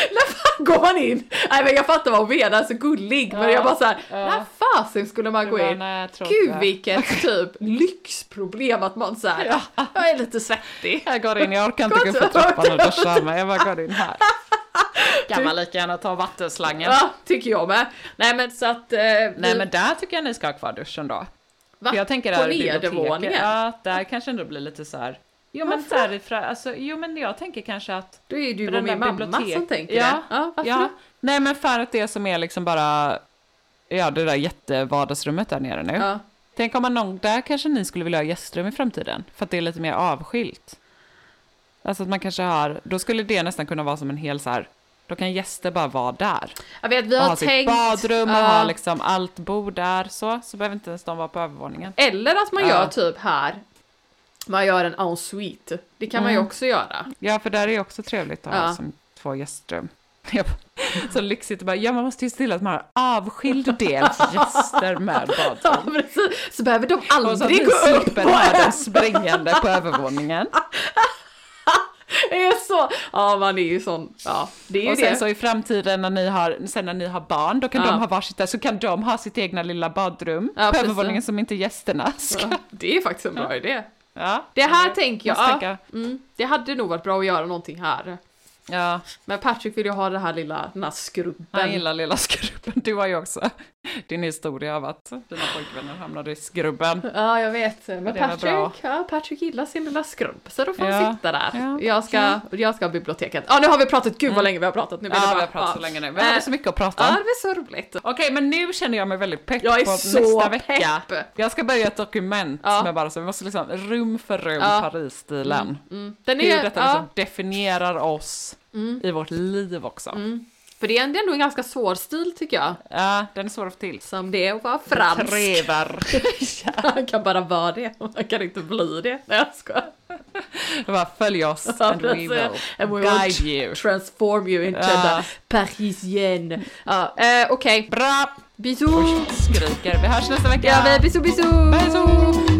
Speaker 1: när fan går man in? Nej men jag fattar vad hon menar, så gullig. Men jag bara så här, när fasen skulle man gå in?
Speaker 2: jag tror
Speaker 1: Gud vilket typ lyxproblem att man såhär, ja. jag är lite svettig.
Speaker 2: Jag går in, jag orkar inte gå upp för trappan och duscha men jag bara går in här. Kan man lika gärna ta vattenslangen.
Speaker 1: Ja, tycker jag med. Nej men så att... Eh,
Speaker 2: Nej
Speaker 1: vi-
Speaker 2: men där tycker jag ni ska ha kvar duschen då.
Speaker 1: va?
Speaker 2: För jag tänker
Speaker 1: På
Speaker 2: där biblioteket,
Speaker 1: nedervåningen?
Speaker 2: Ja, där kanske ändå blir lite så här. Jo men så här alltså, jo men jag tänker kanske att
Speaker 1: Då är ju och
Speaker 2: den
Speaker 1: min mamma
Speaker 2: bibliotek-
Speaker 1: som tänker
Speaker 2: ja,
Speaker 1: det. Ja, varför
Speaker 2: ja.
Speaker 1: då?
Speaker 2: Nej men för att det som är liksom bara, ja det där jättevardagsrummet där nere nu.
Speaker 1: Ja.
Speaker 2: Tänk om man någon, där kanske ni skulle vilja ha gästrum i framtiden. För att det är lite mer avskilt. Alltså att man kanske har, då skulle det nästan kunna vara som en hel så här, då kan gäster bara vara där.
Speaker 1: Jag vet, vi
Speaker 2: Och
Speaker 1: har
Speaker 2: ha
Speaker 1: tänkt...
Speaker 2: sitt badrum och
Speaker 1: Ja.
Speaker 2: ha liksom allt bord där så, så behöver inte ens de vara på övervåningen.
Speaker 1: Eller att man
Speaker 2: Ja.
Speaker 1: gör typ här, man gör en en suite. Det kan man ju
Speaker 2: Mm.
Speaker 1: också göra.
Speaker 2: Ja, för där är ju också trevligt att ha
Speaker 1: Ja.
Speaker 2: som två gästrum. Så lyxigt, bara, ja man måste ju se till att man har avskild del gäster med
Speaker 1: Ja,
Speaker 2: badrum.
Speaker 1: precis. Så behöver de
Speaker 2: Och så att
Speaker 1: aldrig gå upp
Speaker 2: slipper
Speaker 1: på
Speaker 2: ha dem
Speaker 1: en.
Speaker 2: springande på övervåningen.
Speaker 1: Det är så, ja man är ju sån, ja det är ju
Speaker 2: Och sen
Speaker 1: det.
Speaker 2: så i framtiden när ni har, sen när ni har barn, då kan
Speaker 1: Ja.
Speaker 2: de ha varsitt där, så kan de ha sitt egna lilla badrum
Speaker 1: Ja,
Speaker 2: på
Speaker 1: precis.
Speaker 2: övervåningen som inte gästerna ska.
Speaker 1: Ja, det är faktiskt en bra idé.
Speaker 2: Ja.
Speaker 1: Det här
Speaker 2: Jag
Speaker 1: tänker jag, ja, mm, det hade nog varit bra att göra någonting här.
Speaker 2: Ja,
Speaker 1: Men Patrick vill ju ha det här lilla, den här skrubben.
Speaker 2: han gillar lilla skrubben. Du har ju också din historia av att dina pojkvänner hamnade i skrubben.
Speaker 1: Ja, jag vet. Men. Patrick, ja, Patrick gillar sin lilla skrubb. Så då får han
Speaker 2: Ja,
Speaker 1: sitta där.
Speaker 2: ja,
Speaker 1: jag, ska, jag ska ha biblioteket. Ja, nu har vi pratat. Gud vad länge vi har pratat. Nu
Speaker 2: Ja,
Speaker 1: det
Speaker 2: vi
Speaker 1: bara,
Speaker 2: har pratat
Speaker 1: ja.
Speaker 2: så länge nu. Vi har
Speaker 1: Eh,
Speaker 2: så mycket att prata
Speaker 1: Ja,
Speaker 2: om.
Speaker 1: det blir så roligt.
Speaker 2: Okej, men nu känner jag mig väldigt pepp
Speaker 1: Jag är
Speaker 2: på
Speaker 1: så
Speaker 2: nästa
Speaker 1: pepp.
Speaker 2: vecka. Jag ska börja ett dokument
Speaker 1: Ja.
Speaker 2: med bara så vi måste liksom rum för rum
Speaker 1: Ja.
Speaker 2: Paris-stilen.
Speaker 1: Mm. Den
Speaker 2: Hur
Speaker 1: är,
Speaker 2: detta
Speaker 1: ja,
Speaker 2: liksom definierar oss i vårt liv också.
Speaker 1: För det är ändå en ganska svår stil tycker jag.
Speaker 2: Ja, den är svår att få till.
Speaker 1: Som det är att vara fransk.
Speaker 2: Trevar.
Speaker 1: Han kan bara vara det. Han kan inte bli det. Nej jag skojar.
Speaker 2: bara följ oss and we will
Speaker 1: And we will
Speaker 2: guide
Speaker 1: tr-
Speaker 2: you.
Speaker 1: Transform you into
Speaker 2: Ja.
Speaker 1: the parisienne. Ja, eh, okej.
Speaker 2: Bra!
Speaker 1: Bisous!
Speaker 2: Skriker. Vi hörs nästa vecka.
Speaker 1: Ja, men bisous bisous!
Speaker 2: Bisous!